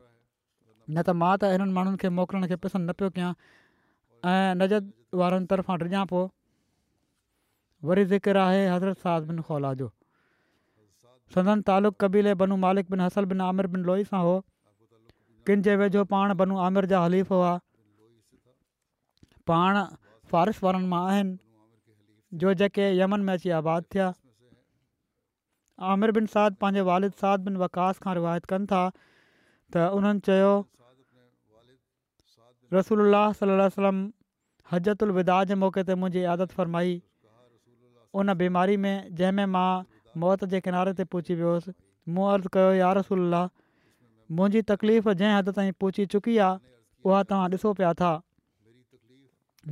न त मां त हिननि माण्हुनि खे मोकिलण खे पसंदि न पियो कयां ऐं नज़त वारनि तरफ़ां डिॼां वरी ज़िक्र आहे हज़रत जो सदन तालुक़बीले बनू मालिक बिन हसन बिन आमिरन लोई सां हो किन जे वेझो पाण बनू आमिर जा हलीफ़ हुआ पाण फ़ारिश वारनि मां आहिनि जो जेके यमन में अची आबाद थिया आमिर बिन साद पंहिंजे वालिद साद बिन वकास खां रिवायत कनि था त उन्हनि चयो रसूल सलम हजत उलिदा जे मौक़े ते मुंहिंजी आदत फ़रमाई हुन बीमारी में जंहिंमें मां मौत जे किनारे ते पहुची वियो हुयुसि मूं अर्ज़ु कयो यारसुल्ला मुंहिंजी तकलीफ़ जंहिं हदि ताईं पहुची चुकी आहे उहा तव्हां ॾिसो पिया था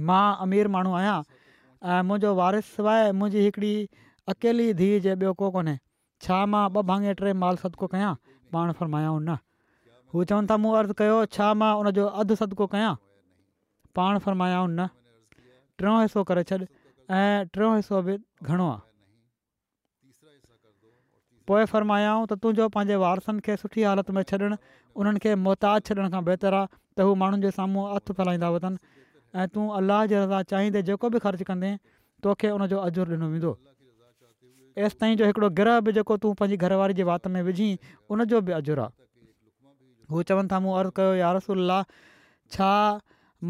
मां अमीर माण्हू आहियां ऐं मुंहिंजो वारिस सवाइ मुंहिंजी हिकिड़ी अकेली धीअ जे ॿियो कोन्हे छा मां ॿ भाङे टे माल सदको कयां पाण फ़रमायाऊं न हू चवनि था मूं अर्ज़ु कयो छा मां उनजो अधु सदको कयां पाण फरमायाऊं न टियों हिसो करे छॾ ऐं टियों हिसो बि घणो आहे पोइ फ़रमायाऊं त तूं जो पंहिंजे वारसनि खे सुठी हालति में छॾणु उन्हनि खे मुहताजु छॾण खां बहितरु आहे त हू माण्हुनि जे साम्हूं हथु फैलाईंदा वठनि ऐं तूं अलाह जे चाहींदे जेको बि ख़र्चु कंदे तोखे उनजो अजुरु ॾिनो वेंदो एसि ताईं जो हिकिड़ो ग्रह बि जेको तूं पंहिंजी घरवारी जे वाति में विझी उनजो बि अजुरु आहे हू चवनि था मूं अर्ज़ु कयो यारसुल्ला छा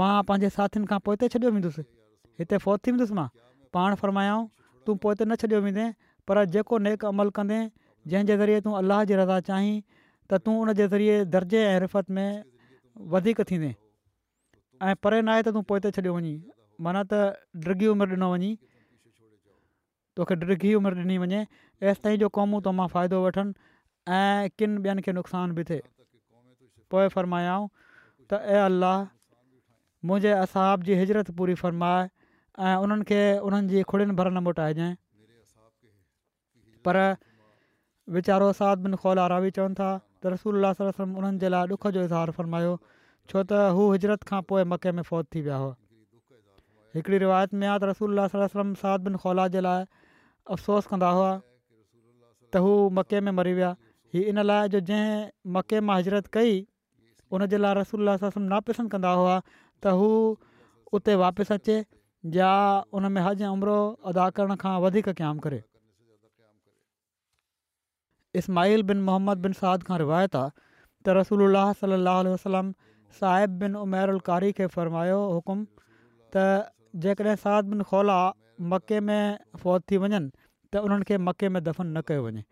मां पंहिंजे साथियुनि खां पोइ त छॾियो वेंदुसि हिते थी वेंदुसि मां पाण फ़रमायाऊं तूं पोइ न छॾियो वेंदे पर जेको नेक अमल कंदे जंहिं ज़रिए तूं अल्लाह जी रज़ा चाहीं त तूं उन ज़रिए दर्जे ऐं रिफ़त में वधीक थींदे ऐं परे नाहे त तूं पोइ ते छॾियो माना त ड्रिगी उमिरि ॾिनो वञीं तोखे ड्रिगी उमिरि ॾिनी वञे ऐसि ताईं जो क़ौमूं तो फ़ाइदो वठनि ऐं किन ॿियनि खे नुक़सान बि थिए पोइ फ़र्मायाऊं त ए अलाह मुंहिंजे असाब जी हिजरत पूरी फरमाए ऐं उन्हनि खे उन्हनि जी खुड़ियुनि मोटाइजांइ पर वीचारो साद बिन खौला रावी चवनि था त रसूल अल्ला सलसम उन्हनि जे लाइ ॾुख जो इज़हार फरमायो छो त हू हिजरत खां पोइ मके में फ़ौत थी विया हुआ हिकिड़ी रिवायत में आहे त रसूल अल्लहसल साद बिन खौला जे लाइ अफ़सोस कंदा हुआ त हू मके में मरी विया हीउ इन लाइ जो जंहिं मके मां हिजरत कई उनजे लाइ रसूलस नापसंद कंदा हुआ त हू उते वापसि अचे या उन में हज उमिरो अदा करण खां वधीक क़ाइमु करे इस्माल बिन मोहम्मद बिन साद खां रिवायत आहे त रसूल अलाह सलाहु आल वसलम साहिब बिन بن अलकारी खे फ़रमायो हुकुम त जेकॾहिं साद बिन بن मके में फ़ौत थी वञनि त उन्हनि खे मके में दफ़न न कयो वञे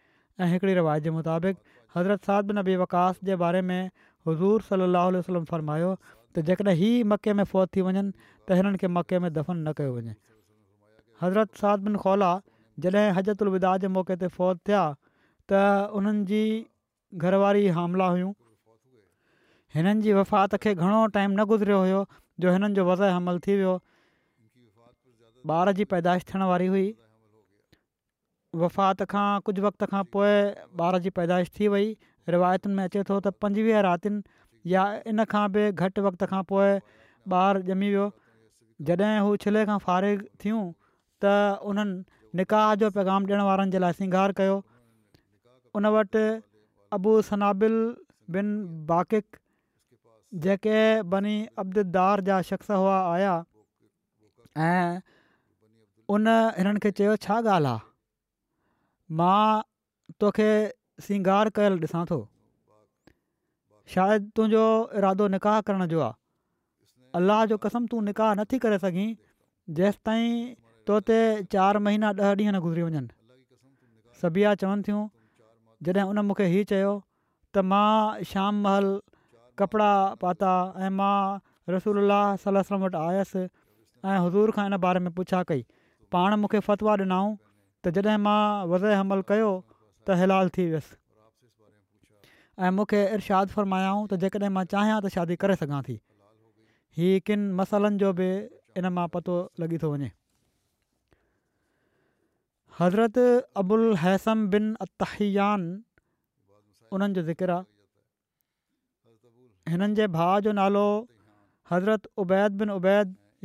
ऐं हिकिड़ी रिवायत जे मुताबिक़ हज़रत साद बिन अबी वकास जे बारे में हज़ूर सली वसलम फ़रमायो त जेकॾहिं ही मके में फ़ौत थी वञनि त हिननि खे मके में दफ़न न कयो वञे हज़रत साद बिन खौला जॾहिं हजत उलिदा जे मौक़े ते फ़ौत थिया त उन्हनि जी घरवारी हामिला हुयूं हिननि जी वफ़ात खे घणो टाइम न गुज़रियो हुयो जो हिननि जो वज़ाए हमल थी वियो ॿार जी पैदाश थियण वारी हुई वफ़ात खां कुझु वक़्त खां पोइ ॿार जी पैदाश थी वई रिवायतुनि में अचे थो त पंजवीह या इन खां बि घटि वक़्त खां पोइ ॿारु ॼमी वियो जॾहिं हू छिले खां फारिग थियूं त उन्हनि निकाह जो पैगाम ॾियण वारनि जे लाइ उन वटि अबू सनाबिल बिन बाकिक जेके बनी अबदिदार जा शख़्स हुआ आया ऐं उन हिननि खे चयो छा ॻाल्हि आहे मां तोखे सिंगार कयल ॾिसां थो शायदि तुंहिंजो इरादो निकाह करण जो आहे अलाह जो कसम तूं निकाह नथी करे सघीं जेसि ताईं तो ते चारि महीना ॾह ॾींहं न गुज़री वञनि सभिया चवनि थियूं जॾहिं उन मूंखे हीउ चयो त मां श्याम महल कपिड़ा पाता ऐं मां रसूल सलम वटि आयसि ऐं हज़ूर खां हिन बारे में पुछा कई पाण मूंखे फ़तवा ॾिनऊं त जॾहिं मां वज़ अमल कयो त हिलाल थी वियसि ऐं मूंखे इर्शाद फरमायाऊं त जेकॾहिं मां चाहियां त शादी करे सघां थी हीअ किनि मसालनि जो बि इन मां पतो लॻी थो वञे हज़रत अबुल हैसम बिन अतयान उन्हनि जो ज़िकर आहे हिननि जे भाउ जो नालो हज़रत उबैद بن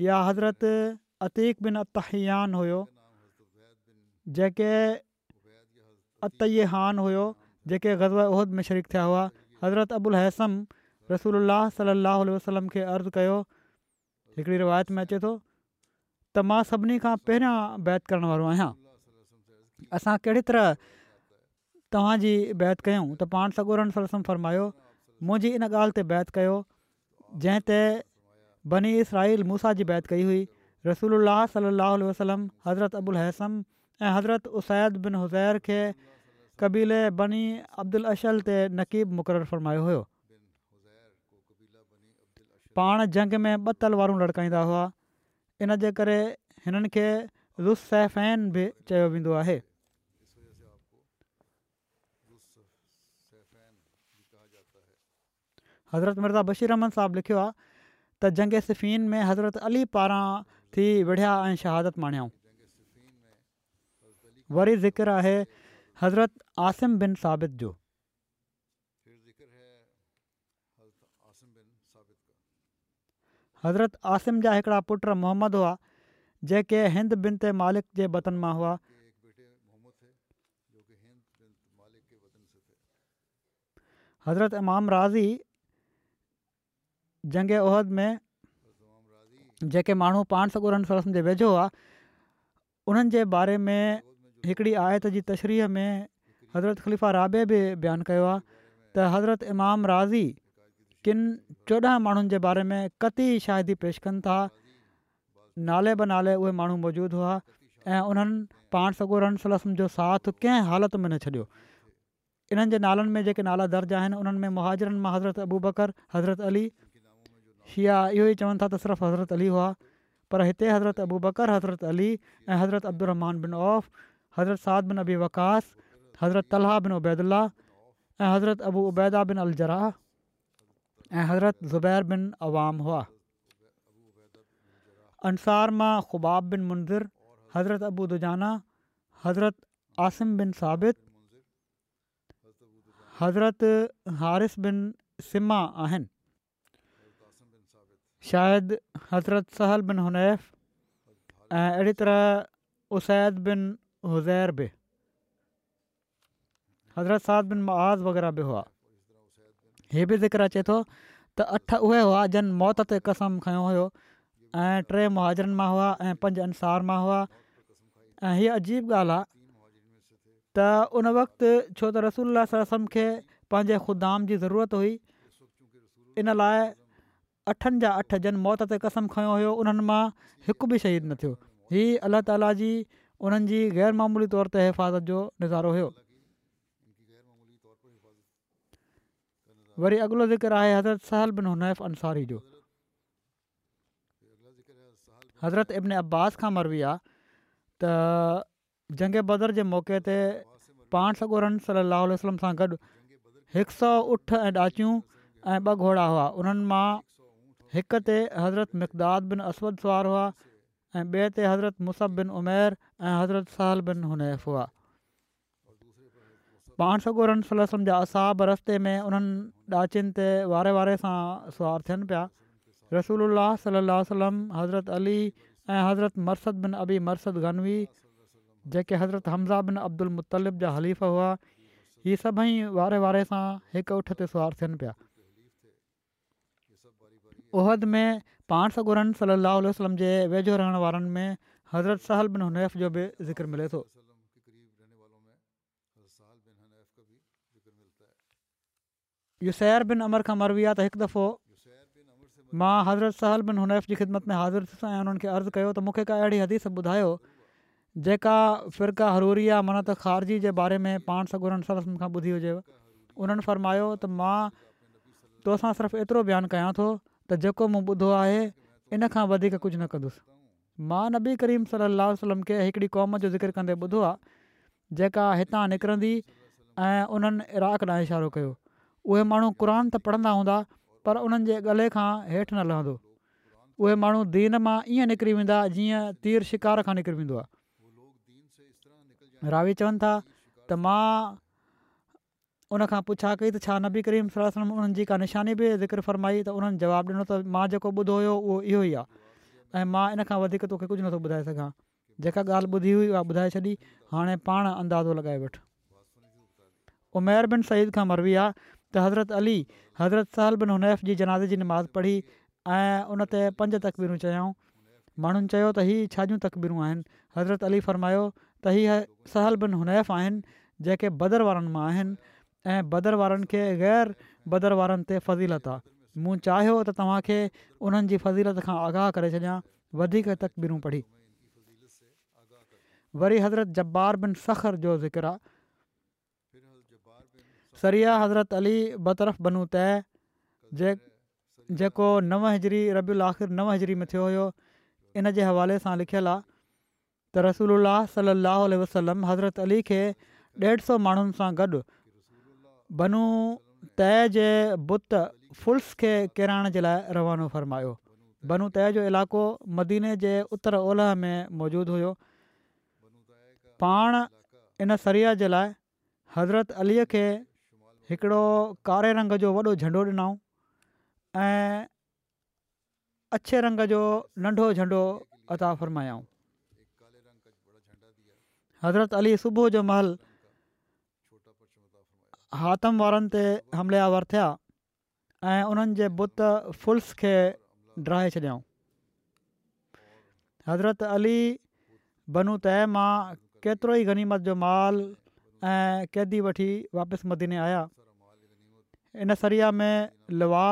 या हज़रत अतीक़न अतयान हुयो जेके अतय हान हुयो जेके ग़ज़ उहिद में शरीक़ थिया हुआ हज़रत अबुल हैसम रसूल सलाहु वसलम खे अर्ज़ु कयो हिकिड़ी रिवायत में अचे थो त मां सभिनी खां पहिरियां बैत करण वारो आहियां असां कहिड़ी तरह तव्हांजी बैत कयूं त पाण सॻोरनि सरसम फ़र्मायो मुंहिंजी इन ॻाल्हि ते बैत कयो जंहिं ते बनी इसराहिल मूसा जी बैत कई हुई रसूल अलाह सलाहु वसलम हज़रत अबुल हसम ऐं हज़रत उसायत बिन हुज़ैर खे क़बीले बनी अब्दुल अशल ते नक़ीब मुक़ररु फ़रमायो हुयो पाण जंग में ॿ तल वारूं लड़काईंदा हुआ इनजे करे हिननि खे रुस्तैफ़ बि चयो वेंदो आहे हज़रत मिर्ज़ा बशीर अहमन साहिबु लिखियो आहे त जंग सिफ़िन में हज़रत अली पारां थी विढ़िया ऐं शहादत माणियाऊं वरी ज़िक्र आहे हज़रत आसिम बिन साबित जो हज़रत आसिम जा हिकिड़ा पुट मोहम्मद हुआ जेके हिंद बिन ते मालिक जे वतन मां हुआ हज़रत इमाम राज़ी जंगे उहिद में जेके माण्हू पाण सगोरनि सलस्म जे वेझो आहे उन्हनि जे बारे में हिकिड़ी आयत जी तशरीह में हज़रत ख़लीफ़ा राबे बि बयानु कयो आहे त हज़रत इमाम राज़ी किनि चोॾहं माण्हुनि जे बारे में कती शाहिदी पेश कनि था नाले ब नाले उहे माण्हू मौजूदु हुआ ऐं उन्हनि पाण सगोरनि सलसम जो साथ कंहिं हालति में न छॾियो इन्हनि जे नालनि में जेके नाला दर्ज आहिनि उन्हनि में मुहाजरनि मां हज़रत अबूबकर हज़रत अली शिया इहो ई चवनि था त सिर्फ़ु हज़रत अली हुआ पर हिते हज़रत अबू बकर हज़रत अली ऐं हज़रत अब्दुरमान बिन औफ़ हज़रत साद बिन अबी वकास हज़रत तलहा बिन उबैदुल्ला ऐं हज़रत अबू उबैदा बिन अलजरा ऐं हज़रत ज़ुबैर बिन अवाम हुआ अंसार मां ख़ुबाब बिन मुंज़िर हज़रत अबू दुजाना हज़रत आसिम बिन साबित हज़रत हारिस बिन सिमा आहिनि शायदि हज़रत सहल बिन हुनैफ़ ऐं अहिड़ी तरह उसैद बिन हुज़ैर बि हज़रत साद बिन मआज़ वग़ैरह बि हुआ हे बि ज़िक्र अचे थो त अठ उहे हुआ जन मौत ते कसम खयों हुयो ऐं टे मुहाजरनि मां हुआ ऐं पंज अंसार मां हुआ ऐं हीअ अजीब ॻाल्हि आहे त उन वक़्तु छो त रसूल खे पंहिंजे ख़ुदाम जी ज़रूरत हुई इन लाइ अठनि जा अठ जन मौत ते कसम खयों हुयो उन्हनि मां हिकु बि शहीद न थियो हीअ अलाह ताला जी उन्हनि जी ग़ैरमूली तौर ते हिफ़ाज़त जो नज़ारो हुयो वरी अॻिलो ज़िक्र आहे हज़रत सहल बिन हुनैफ़ अंसारी जो हज़रत इब्न अब्बास खां मरबी आहे त जंगे बदर जे मौके ते पाण सॻोरनि सलाहु वसलम सां गॾु हिकु सौ उठ ऐं ॾाचियूं ऐं ॿ घोड़ा हुआ उन्हनि हिक ते हज़रत मिक़ार बिन असद सुवार हुआ ऐं ॿिए ते हज़रत मुस बिन उमेर ऐं हज़रत सहल बिन हुनैफ हुआ पाण सगुरस जा असाब रस्ते में उन्हनि ॾाचनि ते वारे वारे सां सवार थियनि पिया रसूल अलाह सलाहु वसलम हज़रत अली ऐं हज़रत मरसद बिन अबी मरसद गनवी जेके हज़रत हमज़ा बिन अब्दुल मुतलिब जा हलीफ़ा हुआ इहे सभई वारे वारे सां हिकु ॻोठ ते सुवार थियनि पिया उहिद में पाण साॻुरन सलाहु आल वसलम जे वेझो रहण वारनि में हज़रत सहल बिन हुनैफ़ जो बि ज़िक्र मिले थोर बिन अमर खां मरवी आहे त हिकु दफ़ो मां हज़रत सहल बिन हुनैफ़ जी ख़िदमत में हाज़िर थियुसि ऐं उन्हनि खे अर्ज़ु कयो त मूंखे का अहिड़ी हदीस ॿुधायो जेका फ़िरका हरूरी आहे मनत ख़ारजी जे बारे में पाण सागुर सल खां ॿुधी हुजेव उन्हनि फ़र्मायो त मां तोसां सिर्फ़ु एतिरो बयानु कयां थो त जेको मूं ॿुधो आहे इन खां वधीक कुझु न कंदुसि मां नबी करीम सलाहु वसलम खे हिकिड़ी क़ौम जो ज़िक्र कंदे ॿुधो आहे जेका हितां निकिरंदी ऐं उन्हनि इराक न इशारो कयो उहे माण्हू क़ुर त पढ़ंदा हूंदा पर उन्हनि जे गल्हे खां हेठि न लहंदो उहे माण्हू दीन मां ईअं निकिरी वेंदा जीअं तीर शिकार खां निकिरी वेंदो आहे रावी चवनि था उनखां पुछा कई त छा नबी करीम सलाहु वलम उन्हनि जी का निशानी बि ज़िक्र फ़रमाई त उन्हनि जवाबु ॾिनो त मां जेको ॿुधो हुयो उहो इहो ई आहे ऐं मां इन खां वधीक तोखे कुझु नथो ॿुधाए सघां जेका ॻाल्हि ॿुधी हुई उहा ॿुधाए छॾी हाणे पाण अंदाज़ो लॻाए वठि उमेर बिन सईद खां मरवी आहे त हज़रत अली हज़रत सहल बिन हुनैफ़ जी जनाज़े जी नमाज़ पढ़ी ऐं उन ते पंज तकबीरूं चयाऊं माण्हुनि चयो त हीअ छाजूं तकबीरूं आहिनि हज़रत अली फ़रमायो त हीअ सहल बिन हुनैफ़ आहिनि जेके बदर वारनि मां आहिनि ऐं बदर वारनि खे ग़ैर बदर वारनि ते फज़ीलत आहे मूं चाहियो त तव्हांखे उन्हनि जी फज़ीलत खां आगाह करे छॾियां वधीक तकबीरूं पढ़ी वरी हज़रत जब्बार बिन सखर जो ज़िक्र सरिया हज़रत अली बतरफ़ बनू तय जेको नव हिजरी रबियुल आख़िर नव हिजरी में थियो हुयो इन जे हवाले सां लिखियलु आहे त रसूल सलाहु वसलम हज़रत अली खे ॾेढ सौ माण्हुनि सां गॾु बनू तए जे बुत फुल्स खे किराइण जे लाइ रवानो फ़रमायो बनू तए जो इलाइक़ो मदीने जे उतर ओलह में मौजूदु हुयो पाण इन सरिया जे लाइ हज़रत अलीअ खे हिकिड़ो कारे रंग जो वॾो झंडो ॾिनऊं ऐं अछे रंग जो नंढो झंडो अता फ़रमायाऊं हज़रत अली सुबुह जो महल हातम वारनि ते हमलिया वरिता ऐं उन्हनि जे बुत फुल्स खे ड्राए छॾियाऊं हज़रत अली बनू तय मां केतिरो ई गनीमत जो माल ऐं कैदी वठी वापसि मदीने आया इन सरिया में लवा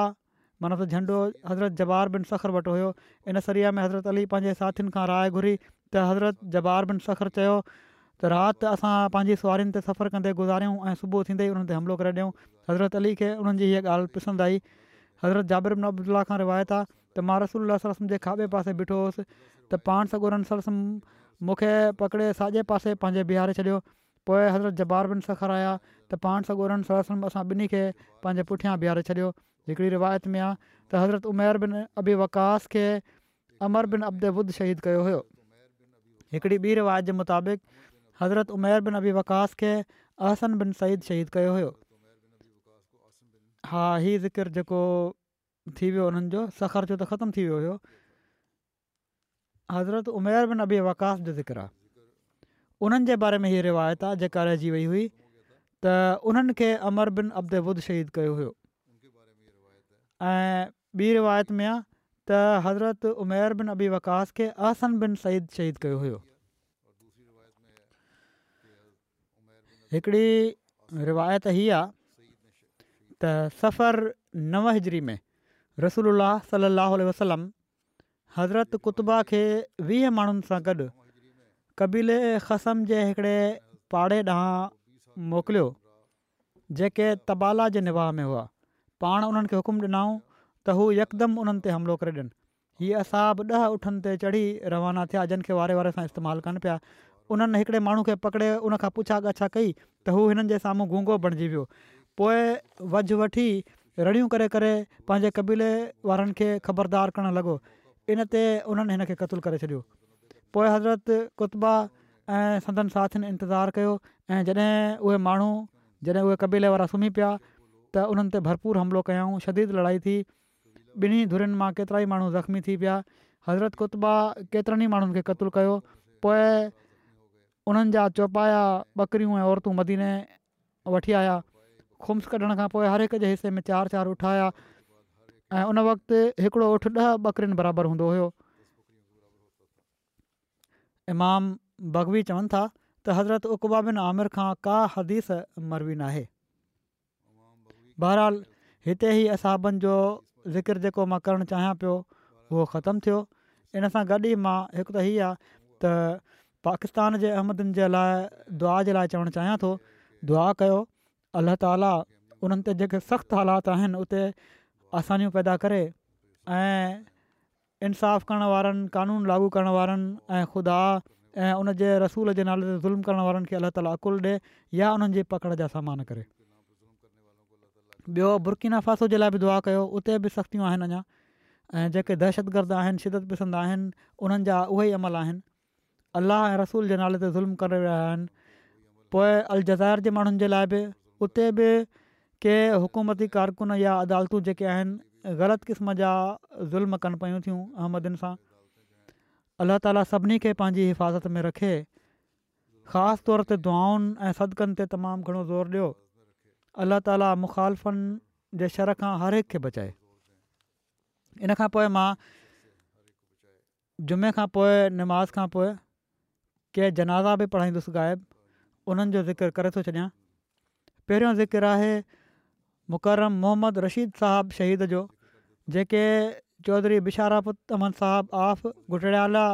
माना त झंडो हज़रत जबार बिन सखर वटि हुयो इन सरिया में हज़रत अली पंहिंजे साथियुनि खां राय घुरी त हज़रत जबार बिन सखर चयो त राति असां पंहिंजी सवारिनि ते सफ़रु कंदे गुज़ारियूं ऐं सुबुह थींदे ई उन्हनि ते हमिलो करे ॾियूं हज़रत अली खे उन्हनि जी इहा ॻाल्हि पसंदि आई हज़रत जाबिर बिन अब्दुला खां रिवायत आहे त मां रसूल सलसम जे खाॿे पासे बीठो हुउसि त पाण सॻोरन सलसम मूंखे पकिड़े साॼे पासे पंहिंजे बीहारे छॾियो पोइ हज़रत जबार बिन सखर आया त पाण सॻोरन सलसम असां ॿिनी खे पंहिंजे पुठियां बीहारे छॾियो हिकिड़ी रिवायत में आहे त हज़रत उमेर बिन अबी वकास खे अमर बिन अब्दे बुद शहीद कयो हुयो हिकिड़ी ॿी रिवायत जे मुताबिक़ हज़रत उमेर बिन अबी वकास खे अहसन बिन सईद शहीद कयो हुयो हा ही ज़िक्र जेको थी वियो उन्हनि जो सखर जो त ख़तमु थी वियो हुयो हज़रत उमेर बिन अबी वकास जो ज़िक्र आहे उन्हनि जे बारे में हीअ रिवायत आहे जेका रहिजी वई हुई त उन्हनि खे अमर बिन अब्द बुद शहीद कयो हुयो ऐं ॿी रिवायत में आहे त हज़रत उमेर बिन अबी वकास खे अहसन बिन सईद शहीद कयो हुयो हिकिड़ी रिवायत हीअ आहे त सफ़र नव हिजरी में रसूल सलाहु वसलम हज़रत कुतबा खे वीह माण्हुनि सां गॾु कबीले क़सम जे हिकिड़े पाड़े ॾांहुं मोकिलियो जेके तबाला जे निबाह में हुआ पाण उन्हनि खे हुकुम ॾिनाऊं त हू यकदमि उन्हनि ते हमिलो करे ॾियनि हीअ असां बि ॾह उठनि ते चढ़ी रवाना थिया जिन खे वारे वारे सां इस्तेमालु कनि पिया उन्हनि हिकिड़े माण्हू खे पकिड़े उनखां पुछा गाछा कई त हू हिननि जे साम्हूं गुंगो बणिजी वियो पोइ वज वठी रड़ियूं करे करे पंहिंजे क़बीले वारनि खे ख़बरदार करणु लॻो इन ते उन्हनि हिन खे क़तलु करे छॾियो पोइ हज़रत कुतबा ऐं संदन साथियुनि इंतिज़ारु कयो ऐं जॾहिं उहे माण्हू जॾहिं उहे क़बीले वारा सुम्ही पिया त उन्हनि ते भरपूर हमिलो कयूं शदीद लड़ाई थी ॿिन्ही धुरियुनि मां केतिरा ई माण्हू ज़ख़्मी थी पिया हज़रत कुतबा केतिरनि ई माण्हुनि खे क़तलु कयो पोइ उन्हनि जा चौपाया ॿकरियूं ऐं औरतूं मदीने वठी आया खुम्स कढण खां पोइ हर हिक जे हिसे में चारि चारि उठाया ऐं उन वक़्तु हिकिड़ो ओठि ॾह ॿकरिन बराबरि हूंदो हुओ इमाम बगवी चवनि था त हज़रत उकबा बिन आमिर खां का हदीस मरवी नाहे बहरहाल हिते ई असाबनि जो ज़िक्र जेको मां करणु चाहियां पियो उहो ख़तमु थियो इन सां गॾु ई मां हिकु त इहा आहे पाकिस्तान जे अहमदनि जे लाइ दुआ जे लाइ चवणु चाहियां थो दुआ कयो अल्ल्हा ताली उन्हनि ते जेके सख़्तु हालात आहिनि उते आसानियूं पैदा करे ऐं इनसाफ़ु वारनि क़ानून लागू करणु वारनि ऐं ख़ुदा ऐं उन जे रसूल जे नाले ते ज़ुल्म करण वारनि खे अल्लाह ताली अकुल ॾिए या उन्हनि जी पकड़ जा सामान करे ॿियो बुरकी नफ़ासो जे लाइ बि दुआ कयो उते बि सख़्तियूं आहिनि अञा ऐं जेके दहशतगर्द आहिनि शिदत पिसंद आहिनि उन्हनि जा अमल अलाह ऐं रसूल जे नाले ते ज़ुल्म करे रहिया आहिनि पोइ अल जज़ाइर जे माण्हुनि जे लाइ बि उते बि के हुकूमती कारकुन या अदालतूं जेके आहिनि ग़लति क़िस्म जा ज़ुल्म कनि पियूं थियूं अहमदनि सां अलाह ताला सभिनी खे पंहिंजी हिफ़ाज़त में रखे ख़ासि तौर ते दुआनि ऐं सदिकनि ते तमामु घणो ज़ोर ॾियो अलाह ताला मुखालफ़नि जे शर खां हर हिकु खे बचाए इन खां पोइ मां जुमे खां पोइ कंहिं जनाज़ा बि पढ़ाईंदुसि ग़ाइबु उन्हनि जो ज़िकर करे थो छॾिया पहिरियों ज़िकर आहे मुकरम मुहम्मद रशीद साहबु शहीद जो जेके चौधरी बिशारापु अहमद साहिबु आफ़ घुटड़ियाला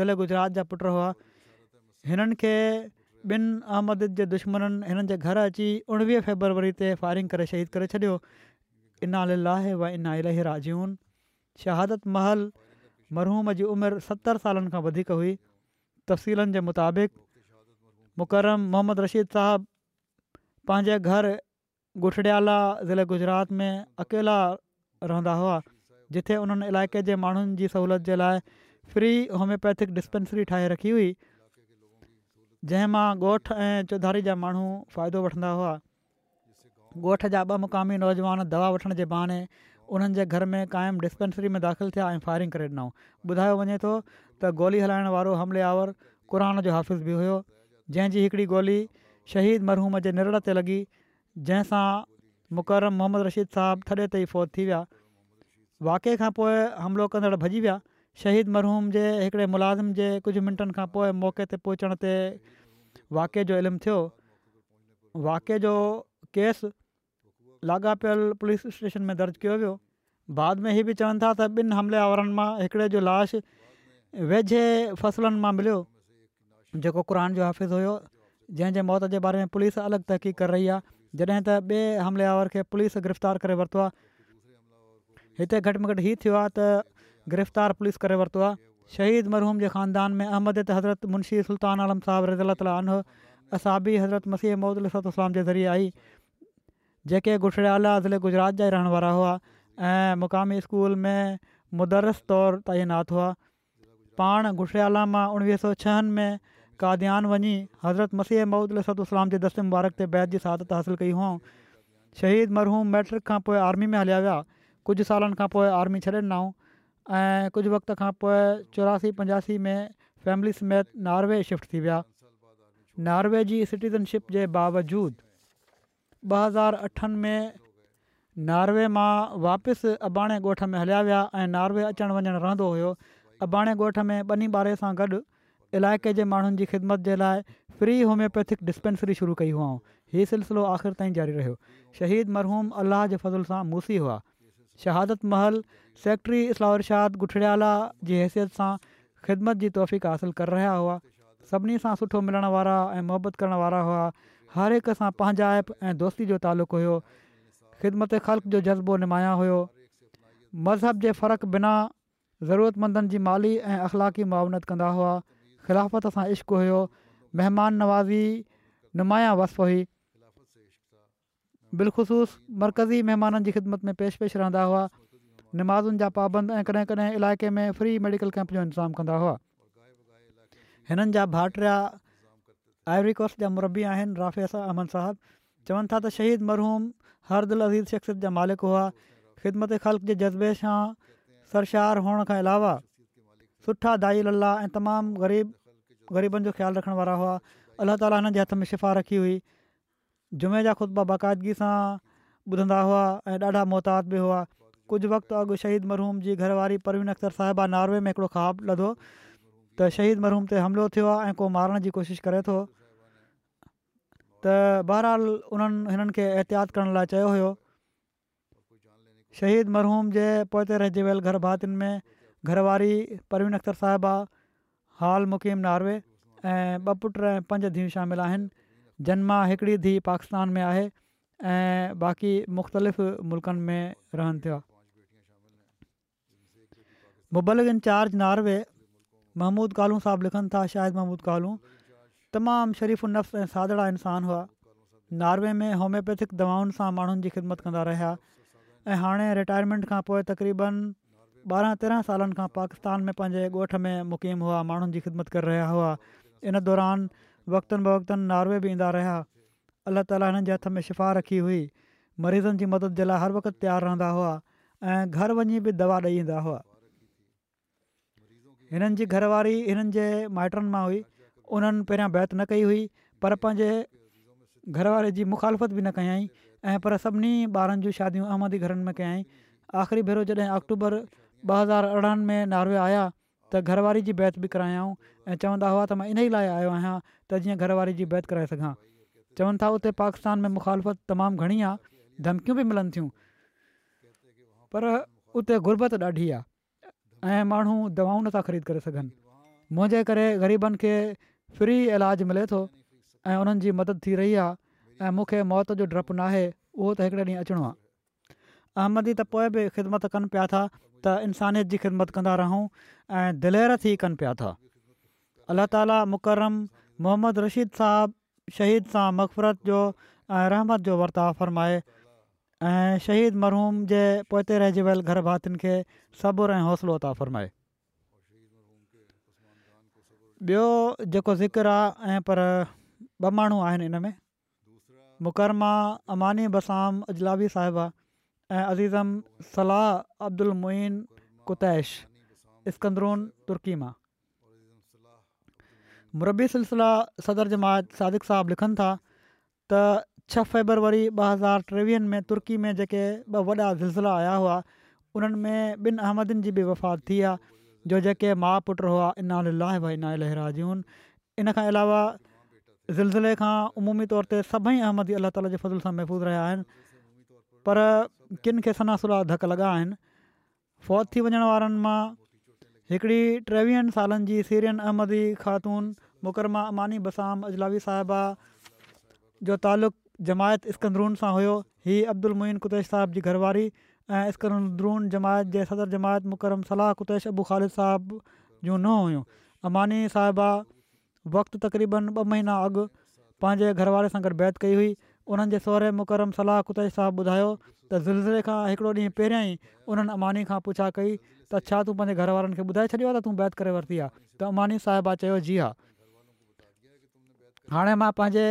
ज़िले गुजरात जा पुट हुआ हिननि खे ॿिनि अहमद जे दुश्मन हिननि जे घर अची उणिवीह फेबरवरी ते फायरिंग करे शहीद करे छॾियो इनाल लाहे व इना इलाही राजियूं शहादत महल मरहूम जी उमिरि सतरि सालनि खां वधीक हुई तफ़सीलनि जे मुताबिक़ मुकरम मोहम्मद रशीद साहबु पंहिंजे घर गुठड़ियाला ज़िले गुजरात में अकेला रहंदा हुआ जिथे उन्हनि इलाइक़े जे माण्हुनि जी सहूलियत जे लाइ फ्री होम्योपैथिक डिस्पेंसरी ठाहे रखी हुई जंहिं मां ॻोठु ऐं चौधारी जा माण्हू फ़ाइदो वठंदा हुआ ॻोठ जा ॿ मुक़ामी नौजवान दवा वठण जे बहाने उन्हनि घर में क़ाइमु डिस्पेंसरी में दाख़िल थिया ऐं फायरिंग करे ॾिनऊं ॿुधायो वञे थो त गोली हलाइण वारो हमले आवर क़ुर जो हाफ़िज़ बि हुयो जंहिंजी हिकिड़ी गोली शहीद मरहूम जे निर ते लॻी जंहिंसां मुक़ररु मोहम्मद रशीद साहिबु थॾे ताईं फ़ौज थी विया वाक़े खां पोइ हमिलो कंदड़ भॼी विया शहीद मरहूम जे हिकिड़े मुलाज़िम जे कुझु मिंटनि खां पोइ मौक़े ते पहुचण ते वाक़े जो इल्मु थियो वाके जो केस लाॻापियल पुलिस स्टेशन में दर्जु कयो वियो बाद में हीअ बि चवनि था त ॿिनि हमले मां हिकिड़े जो लाश वेझे فصلن मां मिलियो जेको क़ुरान जो حافظ हुयो जंहिंजे मौत जे बारे में पुलिस अलॻि तहक़ीक़ करे रही आहे जॾहिं त ॿिए हमलेवर खे पुलिस गिरफ़्तार करे वरितो आहे हिते घटि में घटि हीउ थियो आहे त गिरफ़्तार पुलिस करे वरितो आहे शहीद मरहूम जे ख़ानदान में अहमद त हज़रत मुंशी सुल्तानम साहिब रज़ा ताल असाबी हज़रत मसीह महूदलाम जे ज़रिए आई जेके गुठड़ियाला ज़िले गुजरात जा रहण वारा हुआ ऐं मुक़ामी स्कूल में मुदरस तौरु ताईं हुआ पाण घुठियाला मां उणिवीह सौ छहनि में काद्यान वञी हज़रत मसीह महूदुसलाम जे दस्ते मुबारक ते बैदि जी सादत हासिलु कई हुआ शहीद मरहूम मैट्रिक खां पोइ आर्मी में हलिया विया कुझु सालनि खां पोइ आर्मी छॾंदाऊं ऐं कुझु वक़्त खां पोइ चौरासी पंजासी में फैमिली समेत नार्वे शिफ्ट थी विया नार्वे जी सिटीज़नशिप जे बावजूदु ॿ हज़ार अठनि में नारवे मां वापसि अॿाणे ॻोठ में हलिया विया ऐं नारवे अचणु वञणु रहंदो हुयो अबाणे ॻोठ में ॿिन्ही ॿारहें सां गॾु इलाइक़े जे माण्हुनि जी ख़िदमत जे लाइ फ्री होम्योपैथिक डिस्पेंसरी शुरू कई हुआ हीअ सिलसिलो आख़िर ताईं जारी रहियो शहीद मरहूम अलाह जे फ़ज़ुल सां मूसी हुआ शहादत महल सेक्ट्री इस्लाहरशाद गुठड़ियाला जी हैसियत सां ख़िदमत जी तौफ़क़ासिलु करे रहिया हुआ सभिनी सां सुठो मिलण वारा ऐं मुहबत करण वारा हुआ हर हिक सां पंहिंजाइप ऐं दोस्ती जो तालुक़ु हुयो ख़िदमत ख़ल्क जो जज़्बो निमाया हुयो मज़हब जे फ़र्क़ु बिना ज़रूरतमंदनि जी माली ऐं अख़लाक़ी मआनत कंदा हुआ ख़िलाफ़त सां इश्क हुयो महिमान नवाज़ी नुमाया वस हुई बिलख़सूस मर्कज़ी महिमाननि जी ख़िदमत में पेश पेश रहंदा हुआ नमाज़ुनि जा पाबंद ऐं कॾहिं कॾहिं इलाइक़े में फ्री मेडिकल कैम्प जो इंतज़ामु कंदा हुआ हिननि जा भाटिया आयवकॉस जा मुरबी आहिनि राफ़ेस अहमद साहिबु चवनि था त शहीद मरहूम हर अज़ीज़ शख़्सियत जा मालिक हुआ ख़िदमत ख़लक़ जे जज़्बे सां सरशार हुअण खां अलावा सुठा दाई लला ऐं तमामु ग़रीब ग़रीबनि जो ख़्यालु रखण वारा हुआ अलाह ताली हिननि जे हथ में शिफ़ा रखी हुई जुमे जा ख़ुतबा बाक़ाइदगी सां ॿुधंदा हुआ ऐं ॾाढा मुहतात बि हुआ कुझु वक़्तु अॻु शहीद मरहूम जी घरवारी परवीन अख़्तर साहिबा नॉर्वे में हिकिड़ो ख़्वाबु लधो त शहीद मरहूम ते हमिलो थियो आहे ऐं को मारण जी कोशिशि करे थो त बहरहाल उन्हनि हिननि एहतियात करण लाइ चयो शहीद मरहूम जे पोते रहिजी वियल घर भातियुनि में घरवारी परवीन अख्सर साहिबा हाल मुक़ीम नार्वे ऐं ॿ पुट ऐं पंज धीअ शामिल आहिनि जन मां हिकिड़ी धीउ पाकिस्तान में आहे ऐं बाक़ी मुख़्तलिफ़ मुल्कनि में रहनि थिया मुबलिक इंचार्ज नार्वे महमूद कालू साहबु लिखनि था शाहिद महमूद कालू तमामु शरीफ़ु नफ़्स ऐं सादड़ा इंसान हुआ नार्वे में होम्योपैथिक दवाउनि सां माण्हुनि जी ख़िदमत कंदा रहिया ऐं हाणे रिटायरमेंट खां पोइ तक़रीबनि ॿारहं तेरहं सालनि खां पाकिस्तान में पंहिंजे ॻोठ में मुक़ीम हुआ माण्हुनि जी ख़िदमत करे रहिया हुआ इन दौरान वक़्तनि ब वक़्तनि नॉर्वे बि ईंदा रहिया अलाह ताली हिननि जे हथ में शिफ़ा रखी हुई मरीज़नि जी मदद जे लाइ हर वक़्तु तयारु रहंदा हुआ ऐं घर वञी बि दवा ॾेई ईंदा हुआ हिननि जी घरवारी हिननि जे माइटनि मां हुई उन्हनि पहिरियां बैत न कई हुई पर पंहिंजे घरवारे जी मुखालफ़त बि न कयईं ऐं पर सभिनी ॿारनि जूं शादियूं अहमद घरनि में कयाईं आख़िरी भेरो जॾहिं अक्टूबर ॿ हज़ार अरिड़हनि में नॉर्वे आया त घरवारी जी बैत बि करायाऊं ऐं चवंदा हुआ त मां इन ई लाइ आयो आहियां त जीअं घरवारी जी बैत कराए सघां चवनि था उते पाकिस्तान में मुखालफ़त तमामु घणी आहे धमकियूं बि मिलनि थियूं पर उते गुरबत ॾाढी आहे ऐं माण्हू दवाऊं नथा ख़रीद करे सघनि मुंहिंजे करे ग़रीबनि फ्री इलाज मिले थो ऐं उन्हनि मदद थी रही आहे ऐं मूंखे मौत जो डपु नाहे उहो त हिकिड़े ॾींहुं अचिणो आहे अहमदी त पोइ बि ख़िदमत कनि पिया था त इंसानियत जी ख़िदमत कंदा रहूं ऐं दिलेर थी कनि पिया था अलाह ताली मुकरम मोहम्मद रशीद साहबु शहीद सां मक़फ़रत जो ऐं रहमत जो वर्ता फ़रमाए ऐं शहीद मरहूम जे पोइते रहिजी वियल घर भातियुनि खे सबुरु ऐं हौसलो वरता फ़रमाए ॿियो जेको ज़िक्र पर ॿ माण्हू आहिनि इन मुकरमा अमानी बसाम अजलावी साहिबा ऐं अज़ीज़म सलाह अब्दुलमुइन कुतैश स्कंदरून तुर्की मां मुरबी सिलसिला सदर जमाज सादिक साहबु लिखनि था त छह फेबरवरी ॿ हज़ार टेवीहनि में तुर्की में जेके ॿ वॾा ज़िला आया हुआ उन्हनि में ॿिनि अहमदनि जी बि वफ़ात थी आहे जो जेके माउ पुटु हुआ इना अल लाहाई इन खां अलावा ज़िलज़िले खां उमूमी तौर ते सभई अहमदी अलाह ताला जे फज़ल सां महफ़ूज़ रहिया आहिनि पर किन खे सनासुला धक लॻा आहिनि फ़ौज थी वञण वारनि मां हिकिड़ी टेवीहनि सालनि जी सीरियन अहमदी ख़ातून मुकरमा अमानी बसाम अजलावी साहिबा जो तालुक़ु जमायत स्कंदरून सां हुयो हीअ मुइन कुतैश साहिब जी घरवारी ऐं स्कंदरुन जमायत जे सदर जमायत मुकरम सलाह कुतैश अबू ख़ालिद साहिब जूं न हुयूं अमानी साहिबा वक़्तु तक़रीबन ॿ महीना अॻु पंहिंजे घरवारे सां गॾु बैत कई हुई उन्हनि जे सहुरे मुकरम सलाह कुताई साहिबु ॿुधायो त ज़िलज़िले खां हिकिड़ो ॾींहुं पहिरियां ई उन्हनि अमानी खां पुछा कई त छा तूं पंहिंजे घरवारनि खे ॿुधाए छॾियो आहे त तूं बैत करे वरिती आहे त अमानी साहिबा चयो जी हा हाणे मां पंहिंजे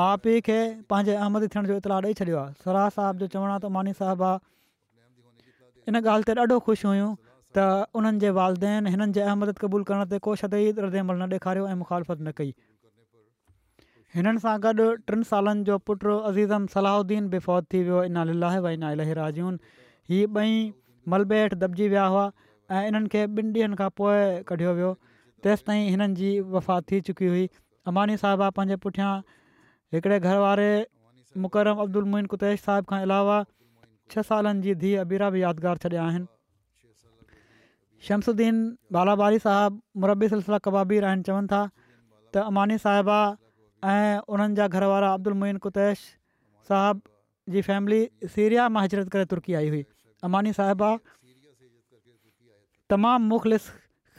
माउ पीउ खे पंहिंजे अहमदी थियण जो इतलाउ ॾेई छॾियो आहे सलाह जो चवण आहे त मानी साहिबा इन ॻाल्हि ते ॾाढो त उन्हनि जे वालदेन हिननि जे अहमद क़बूल करण ते को शद रदे अमल न ॾेखारियो ऐं मुख़ालफ़त न कई हिननि सां गॾु टिनि सालनि जो पुटु अज़ीज़म सलाहुद्दीन बि फौत थी वियो इनालीला व इना इलाही राजून हीअ ॿई मलबे हेठि दॿिजी विया हुआ ऐं इन्हनि खे ॿिनि ॾींहंनि खां पोइ कढियो वियो तेसि हिननि जी वफ़ात थी चुकी हुई अमानी साहिबा पंहिंजे पुठियां हिकिड़े घर वारे मुकरम मुइन कुतेश साहिब खां अलावा छह सालनि जी धीअ अबीरा बि यादिगारु छॾिया शमसुद्दीन बालाबारी साहिबु मुरबी सिलसिला कबाबीर आहिनि चवनि था त अमानी साहिबा ऐं उन्हनि जा घर वारा अब्दुलमोइन कुतैश साहब जी फैमिली सीरिया मां हिजरत करे तुर्की आई हुई अमानी साहिबा तमामु मुख़लिस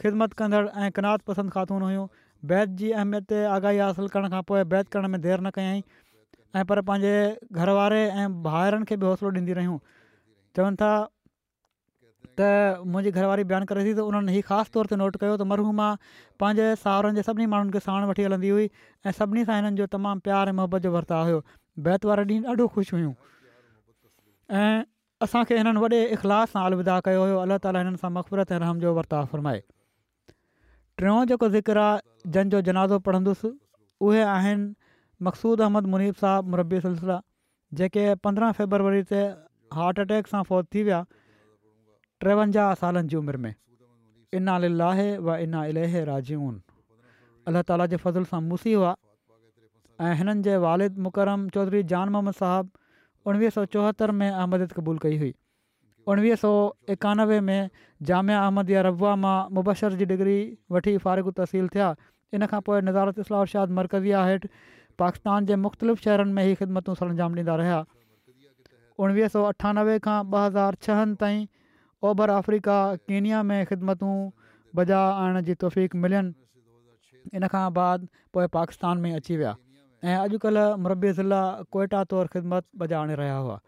ख़िदमत कंदड़ ऐं कनात पसंदि ख़ातून हुयूं बैत जी अहमियत ते आगाही हासिलु करण खां पोइ बैत करण में देरि न कयई ऐं पर पंहिंजे घर वारे ऐं भाइरनि खे बि हौसलो ॾींदी रहियूं चवनि था त मुंहिंजी घरवारी बयानु करे थी त उन्हनि ही ख़ासि तौर ते नोट कयो त मरहूमा पंहिंजे साहुरनि जे सभिनी माण्हुनि खे साण वठी हलंदी हुई ऐं सभिनी सां हिननि जो तमामु प्यारु ऐं मोहबत जो वरिता हुयो बैत वारो ॾींहुं ॾाढो ख़ुशि हुयूं ऐं असांखे हिननि वॾे इख़लाफ़ सां अलविदा कयो हुयो अलाह ताली हिननि सां मक़फ़रत ऐं रहम जो वर्ता फ़रमाए टियों जेको ज़िक्र आहे जंहिंजो जनाज़ो पढ़ंदुसि उहे आहिनि मक़सूद अहमद मुनीब साहब मुरबी सिलसिला जेके पंद्रहं फेबरवरी ते हार्ट अटैक सां फौत थी विया टेवंजाह सालनि जी उमिरि में इना लाहे व इना अल राजून अलाह ताला जे फज़ल सां मुसी हुआ ऐं हिननि जे वालिद मुकरम चौधरी जान मोहम्मद साहब उणिवीह सौ चोहतरि में अहमद क़बूल कई हुई उणिवीह सौ एकानवे में जामिया अहमद या रबुआ मां मुबशर जी डिग्री वठी फ़ारिगु तहसील थिया इन खां पोइ नज़ारत इस्लाम शाद मर्कज़िया हेठि पाकिस्तान जे मुख़्तलिफ़ शहरनि में ई ख़िदमतूं सरंजाम ॾींदा रहिया उणिवीह सौ अठानवे खां ॿ हज़ार छहनि ताईं ओभर अफ्रीका कीनिया में ख़िदमतूं बजाइ आणण जी तौफ़ मिलियूं आहिनि इन खां बाद पोए पाकिस्तान में अची विया ऐं अॼुकल्ह मरबी ज़िला कोइटा तौरु ख़िदमत बजाए आणे रहिया हुआ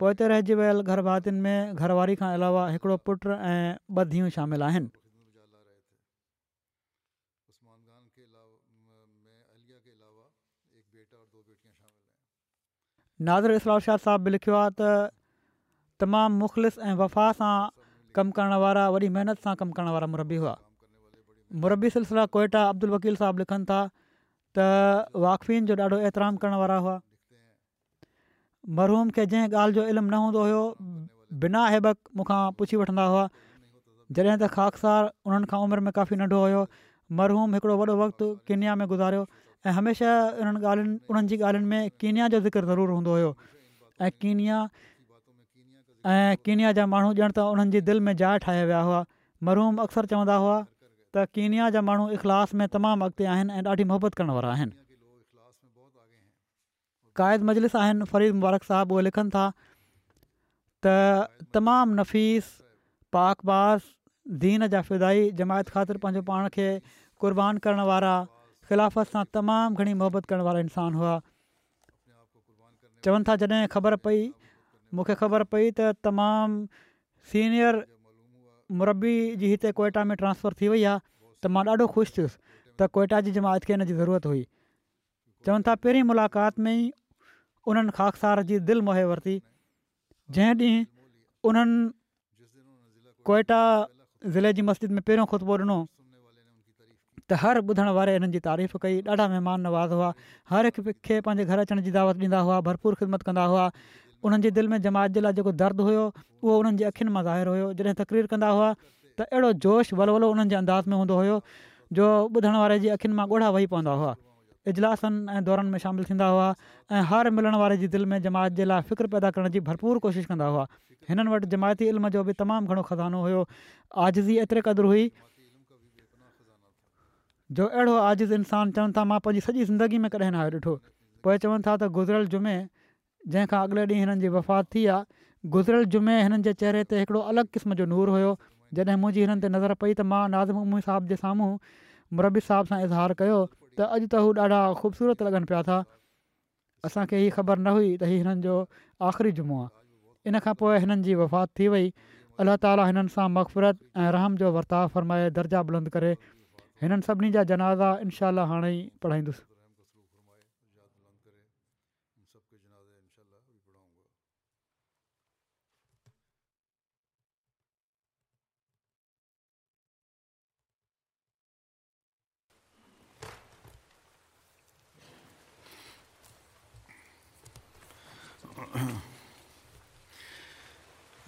पोइ रहिजी वियल घर भातियुनि में घरवारी खां अलावा हिकिड़ो पुट ऐं ॿ धीअ शामिल आहिनि नादिर इस्लाम शाह साहब लिखियो आहे त तमामु मुख़लिस ऐं वफ़ा सां कमु करण वारा वॾी महिनत सां कमु करण वारा मुरबी हुआ मुरबी सिलसिला कोइटा अब्दुल वकील साहबु लिखनि था त वाक़फ़ीन जो ॾाढो एतिराम करण वारा हुआ मरहूम खे जंहिं ॻाल्हि जो इल्मु न हूंदो हुयो बिना ऐबक मूंखां पुछी वठंदा हुआ जॾहिं त ख़ाकसार उन्हनि खां उमिरि में काफ़ी नंढो हुयो मरहूम हिकिड़ो वॾो वक़्तु कीनिया में गुज़ारियो ऐं हमेशह इन्हनि ॻाल्हियुनि उन्हनि जी में कीनिया जो ज़िक्र ज़रूरु हूंदो हुयो ऐं कीनिया ऐं कीनिया जा माण्हू ॼण त उन्हनि जी दिलि में जाइ ठाहिया विया हुआ मरूम अक्सर चवंदा हुआ त कीनिया जा माण्हू इख़लास में तमामु अॻिते आहिनि ऐं ॾाढी मोहबत करण वारा आहिनि क़ाइद मजलिस आहिनि फरीद मुबारक साहबु उहे लिखनि था त तमामु नफ़ीस पाक बास दीन जाफ़िदाई जमायत ख़ातिर पंहिंजो पाण खे क़ुर्बान करण वारा ख़िलाफ़त सां तमामु घणी मोहबत करण वारा इंसान हुआ चवनि था जॾहिं ख़बर पई मूंखे ख़बर पई त तमामु सीनियर मुरबी जी हिते कोयटा में ट्रांसफर थी वई आहे त मां ॾाढो ख़ुशि थियुसि त कोइटा जी जमा खे हिन जी ज़रूरत हुई चवनि था पहिरीं मुलाक़ात में ई उन्हनि खाकसार जी दिलि मोहे वरिती जंहिं ॾींहुं उन्हनि कोयटा ज़िले जी मस्जिद में पहिरियों खुतबो ॾिनो त हर ॿुधण वारे हिननि जी तारीफ़ कई ॾाढा महिमान नवाज़ हुआ हर हिक खे पंहिंजे घर अचण जी दावत ॾींदा हुआ भरपूर ख़िदमत कंदा हुआ उन्हनि जे दिलि में जमात जे लाइ जेको दर्दु हुयो उहो उन्हनि जी अख़ियुनि मां ज़ाहिर हुयो जॾहिं तकरीर कंदा हुआ त अहिड़ो जोश वर वलो उन्हनि जे अंदाज़ में हूंदो हुयो जो ॿुधण वारे जी अख़ियुनि मां ॻोढ़ा वेही पवंदा हुआ इजलासनि ऐं दौरनि में शामिलु थींदा हुआ ऐं हर मिलण वारे जी दिलि में जमात जे लाइ फ़िक्र पैदा करण भरपूर कोशिशि कंदा हुआ हिननि वटि जमायती इल्म जो बि तमामु घणो खज़ानो हुयो आज़िज़ एतिरे क़दुरु हुई जो अहिड़ो आज़िज़ इंसानु चवनि था मां पंहिंजी सॼी ज़िंदगी में कॾहिं न आयो ॾिठो पोइ चवनि था जुमे जंहिंखां अॻिले ॾींहुं हिननि जी वफ़ात थी आहे गुज़िरियल जुमे हिननि जे चहिरे ते हिकिड़ो अलॻि क़िस्म जो नूर हुयो जॾहिं मुंहिंजी हिननि ते नज़र पई त मां नाज़म अमी साहिब जे साम्हूं मुरबी साहिब सां इज़हार कयो त अॼु त हू ॾाढा ख़ूबसूरत लॻनि पिया था असांखे हीअ ख़बर न हुई त हीउ हिननि जो आख़िरी जुमो आहे इन खां पोइ हिननि जी वफ़ात थी वई अलाह ताला हिननि सां मक़फ़रत ऐं रहम जो वर्ताव फरमाए दर्जा बुलंद करे हिननि सभिनी जा जनाज़ा इनशा हाणे ई पढ़ाईंदुसि